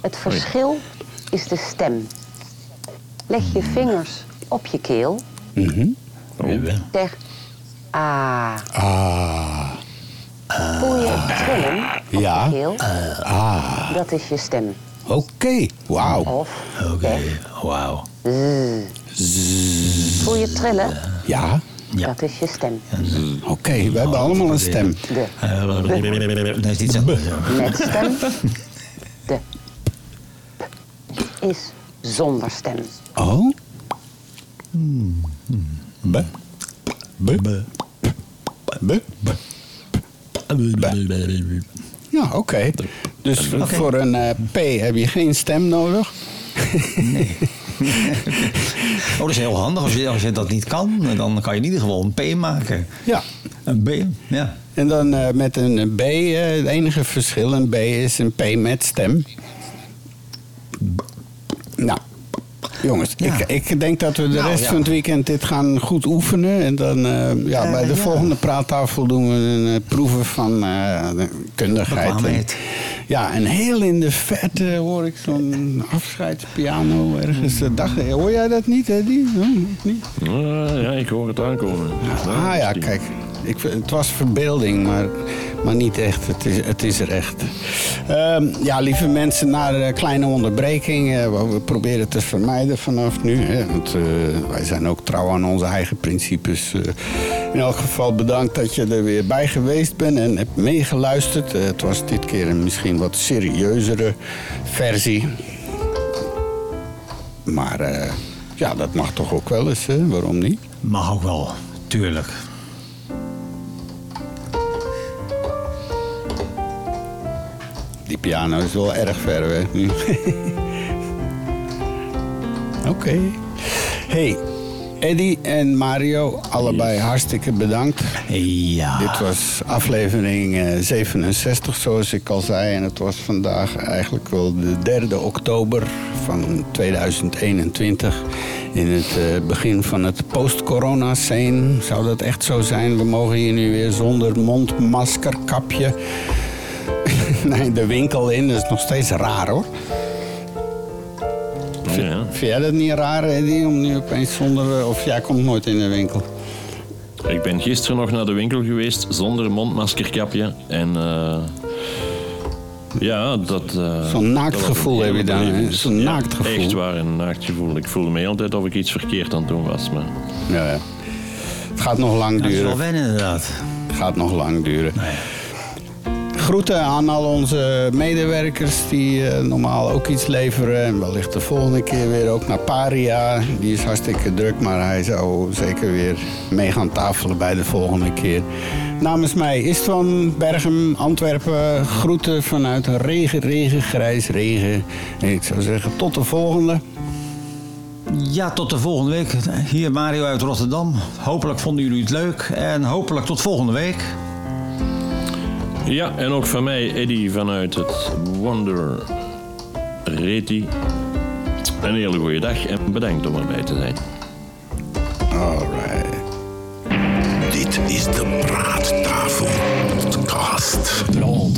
J: Het verschil is de stem. Leg je vingers op je keel. Zeg ah.
B: Ah.
J: Voel je het trillen op
B: Ja.
J: je keel?
B: Ah.
J: Dat is je stem.
B: Oké, wauw.
J: Of
A: Oké, wauw.
J: voel je trillen?
B: Ja,
J: Dat is je stem.
B: oké. We hebben allemaal een stem.
J: De
A: Nee, is iets anders.
J: met stem. (laughs) De p is zonder stem.
B: Oh? B. B. B. Ja, oké. Dus voor een eh, P heb je geen stem nodig. (laughs)
A: Oh, dat is heel handig. Als je, als je dat niet kan, dan kan je in ieder geval een P maken.
B: Ja.
A: Een B, ja.
B: En dan eh, met een B, eh, het enige verschil, een B is een P met stem. Nou, jongens,
A: Ja.
B: ik, ik denk dat we de
A: Nou,
B: rest
A: ja.
B: van het weekend dit gaan goed oefenen. En dan, eh, ja, bij de
A: ja.
B: volgende praattafel doen we een eh, proeven van eh, de kundigheid. Ja, en heel in de verte hoor ik zo'n afscheidspiano ergens. Eh, Dacht, hoor jij dat niet, Eddie? Hm, niet?
C: Ja, ik hoor het aankomen.
B: Ah ja, kijk. Ik, het was verbeelding, maar, maar niet echt. Het is, het is er echt. Ehm, ja, lieve mensen, na een kleine onderbreking. eh, we- proberen te vermijden vanaf nu. Hè, want eh, wij zijn ook trouw aan onze eigen principes. eh. in elk geval bedankt dat je er weer bij geweest bent en hebt meegeluisterd. Eh, het was dit keer een misschien wat serieuzere versie. Maar eh, ja, dat mag toch ook wel eens, hè? waarom niet?
A: Mag ook wel, tuurlijk.
B: Die piano is wel erg ver weg nu. (laughs) Oké. Hey, Eddie en Mario, allebei hartstikke bedankt.
A: Ja.
B: Dit was aflevering eh, 67, zoals ik al zei. En het was vandaag eigenlijk wel de 3 oktober van 2021. In het eh, begin van het post-corona-scene zou dat echt zo zijn. We mogen hier nu weer zonder mondmasker, kapje (laughs) nee, de winkel in. Dat is nog steeds raar hoor.
C: Ja.
B: Vind jij dat niet raar, Eddie, om nu opeens zonder... eh, Of jij komt nooit in de winkel?
C: Ik ben gisteren nog naar de winkel geweest zonder mondmaskerkapje. En eh, ja, dat... eh,
B: Zo'n naaktgevoel heb je dan. Zo'n
C: Ja,
B: naaktgevoel.
C: Echt waar, een naaktgevoel. Ik voelde me altijd of ik iets verkeerd aan het doen was. Maar...
B: Ja, ja. Het gaat nog lang
A: Dat is wel
B: duren.
A: wennen inderdaad.
B: Het gaat nog lang duren. Groeten aan al onze medewerkers die eh, normaal ook iets leveren. En wellicht de volgende keer weer ook naar Paria. Die is hartstikke druk, maar hij zou zeker weer mee gaan tafelen bij de volgende keer. Namens mij Istvan, Bergen, Antwerpen. Groeten vanuit regen, regen, grijs, regen. En ik zou zeggen tot de volgende.
A: Ja, tot de volgende week. Hier Mario uit Rotterdam. Hopelijk vonden jullie het leuk. En hopelijk tot volgende week.
C: Ja, en ook van mij, Eddy, vanuit het Wonder Reti. Een hele goede dag en bedankt om erbij te zijn.
B: Alright.
I: Dit is de Praattafel Podcast.
A: Lol,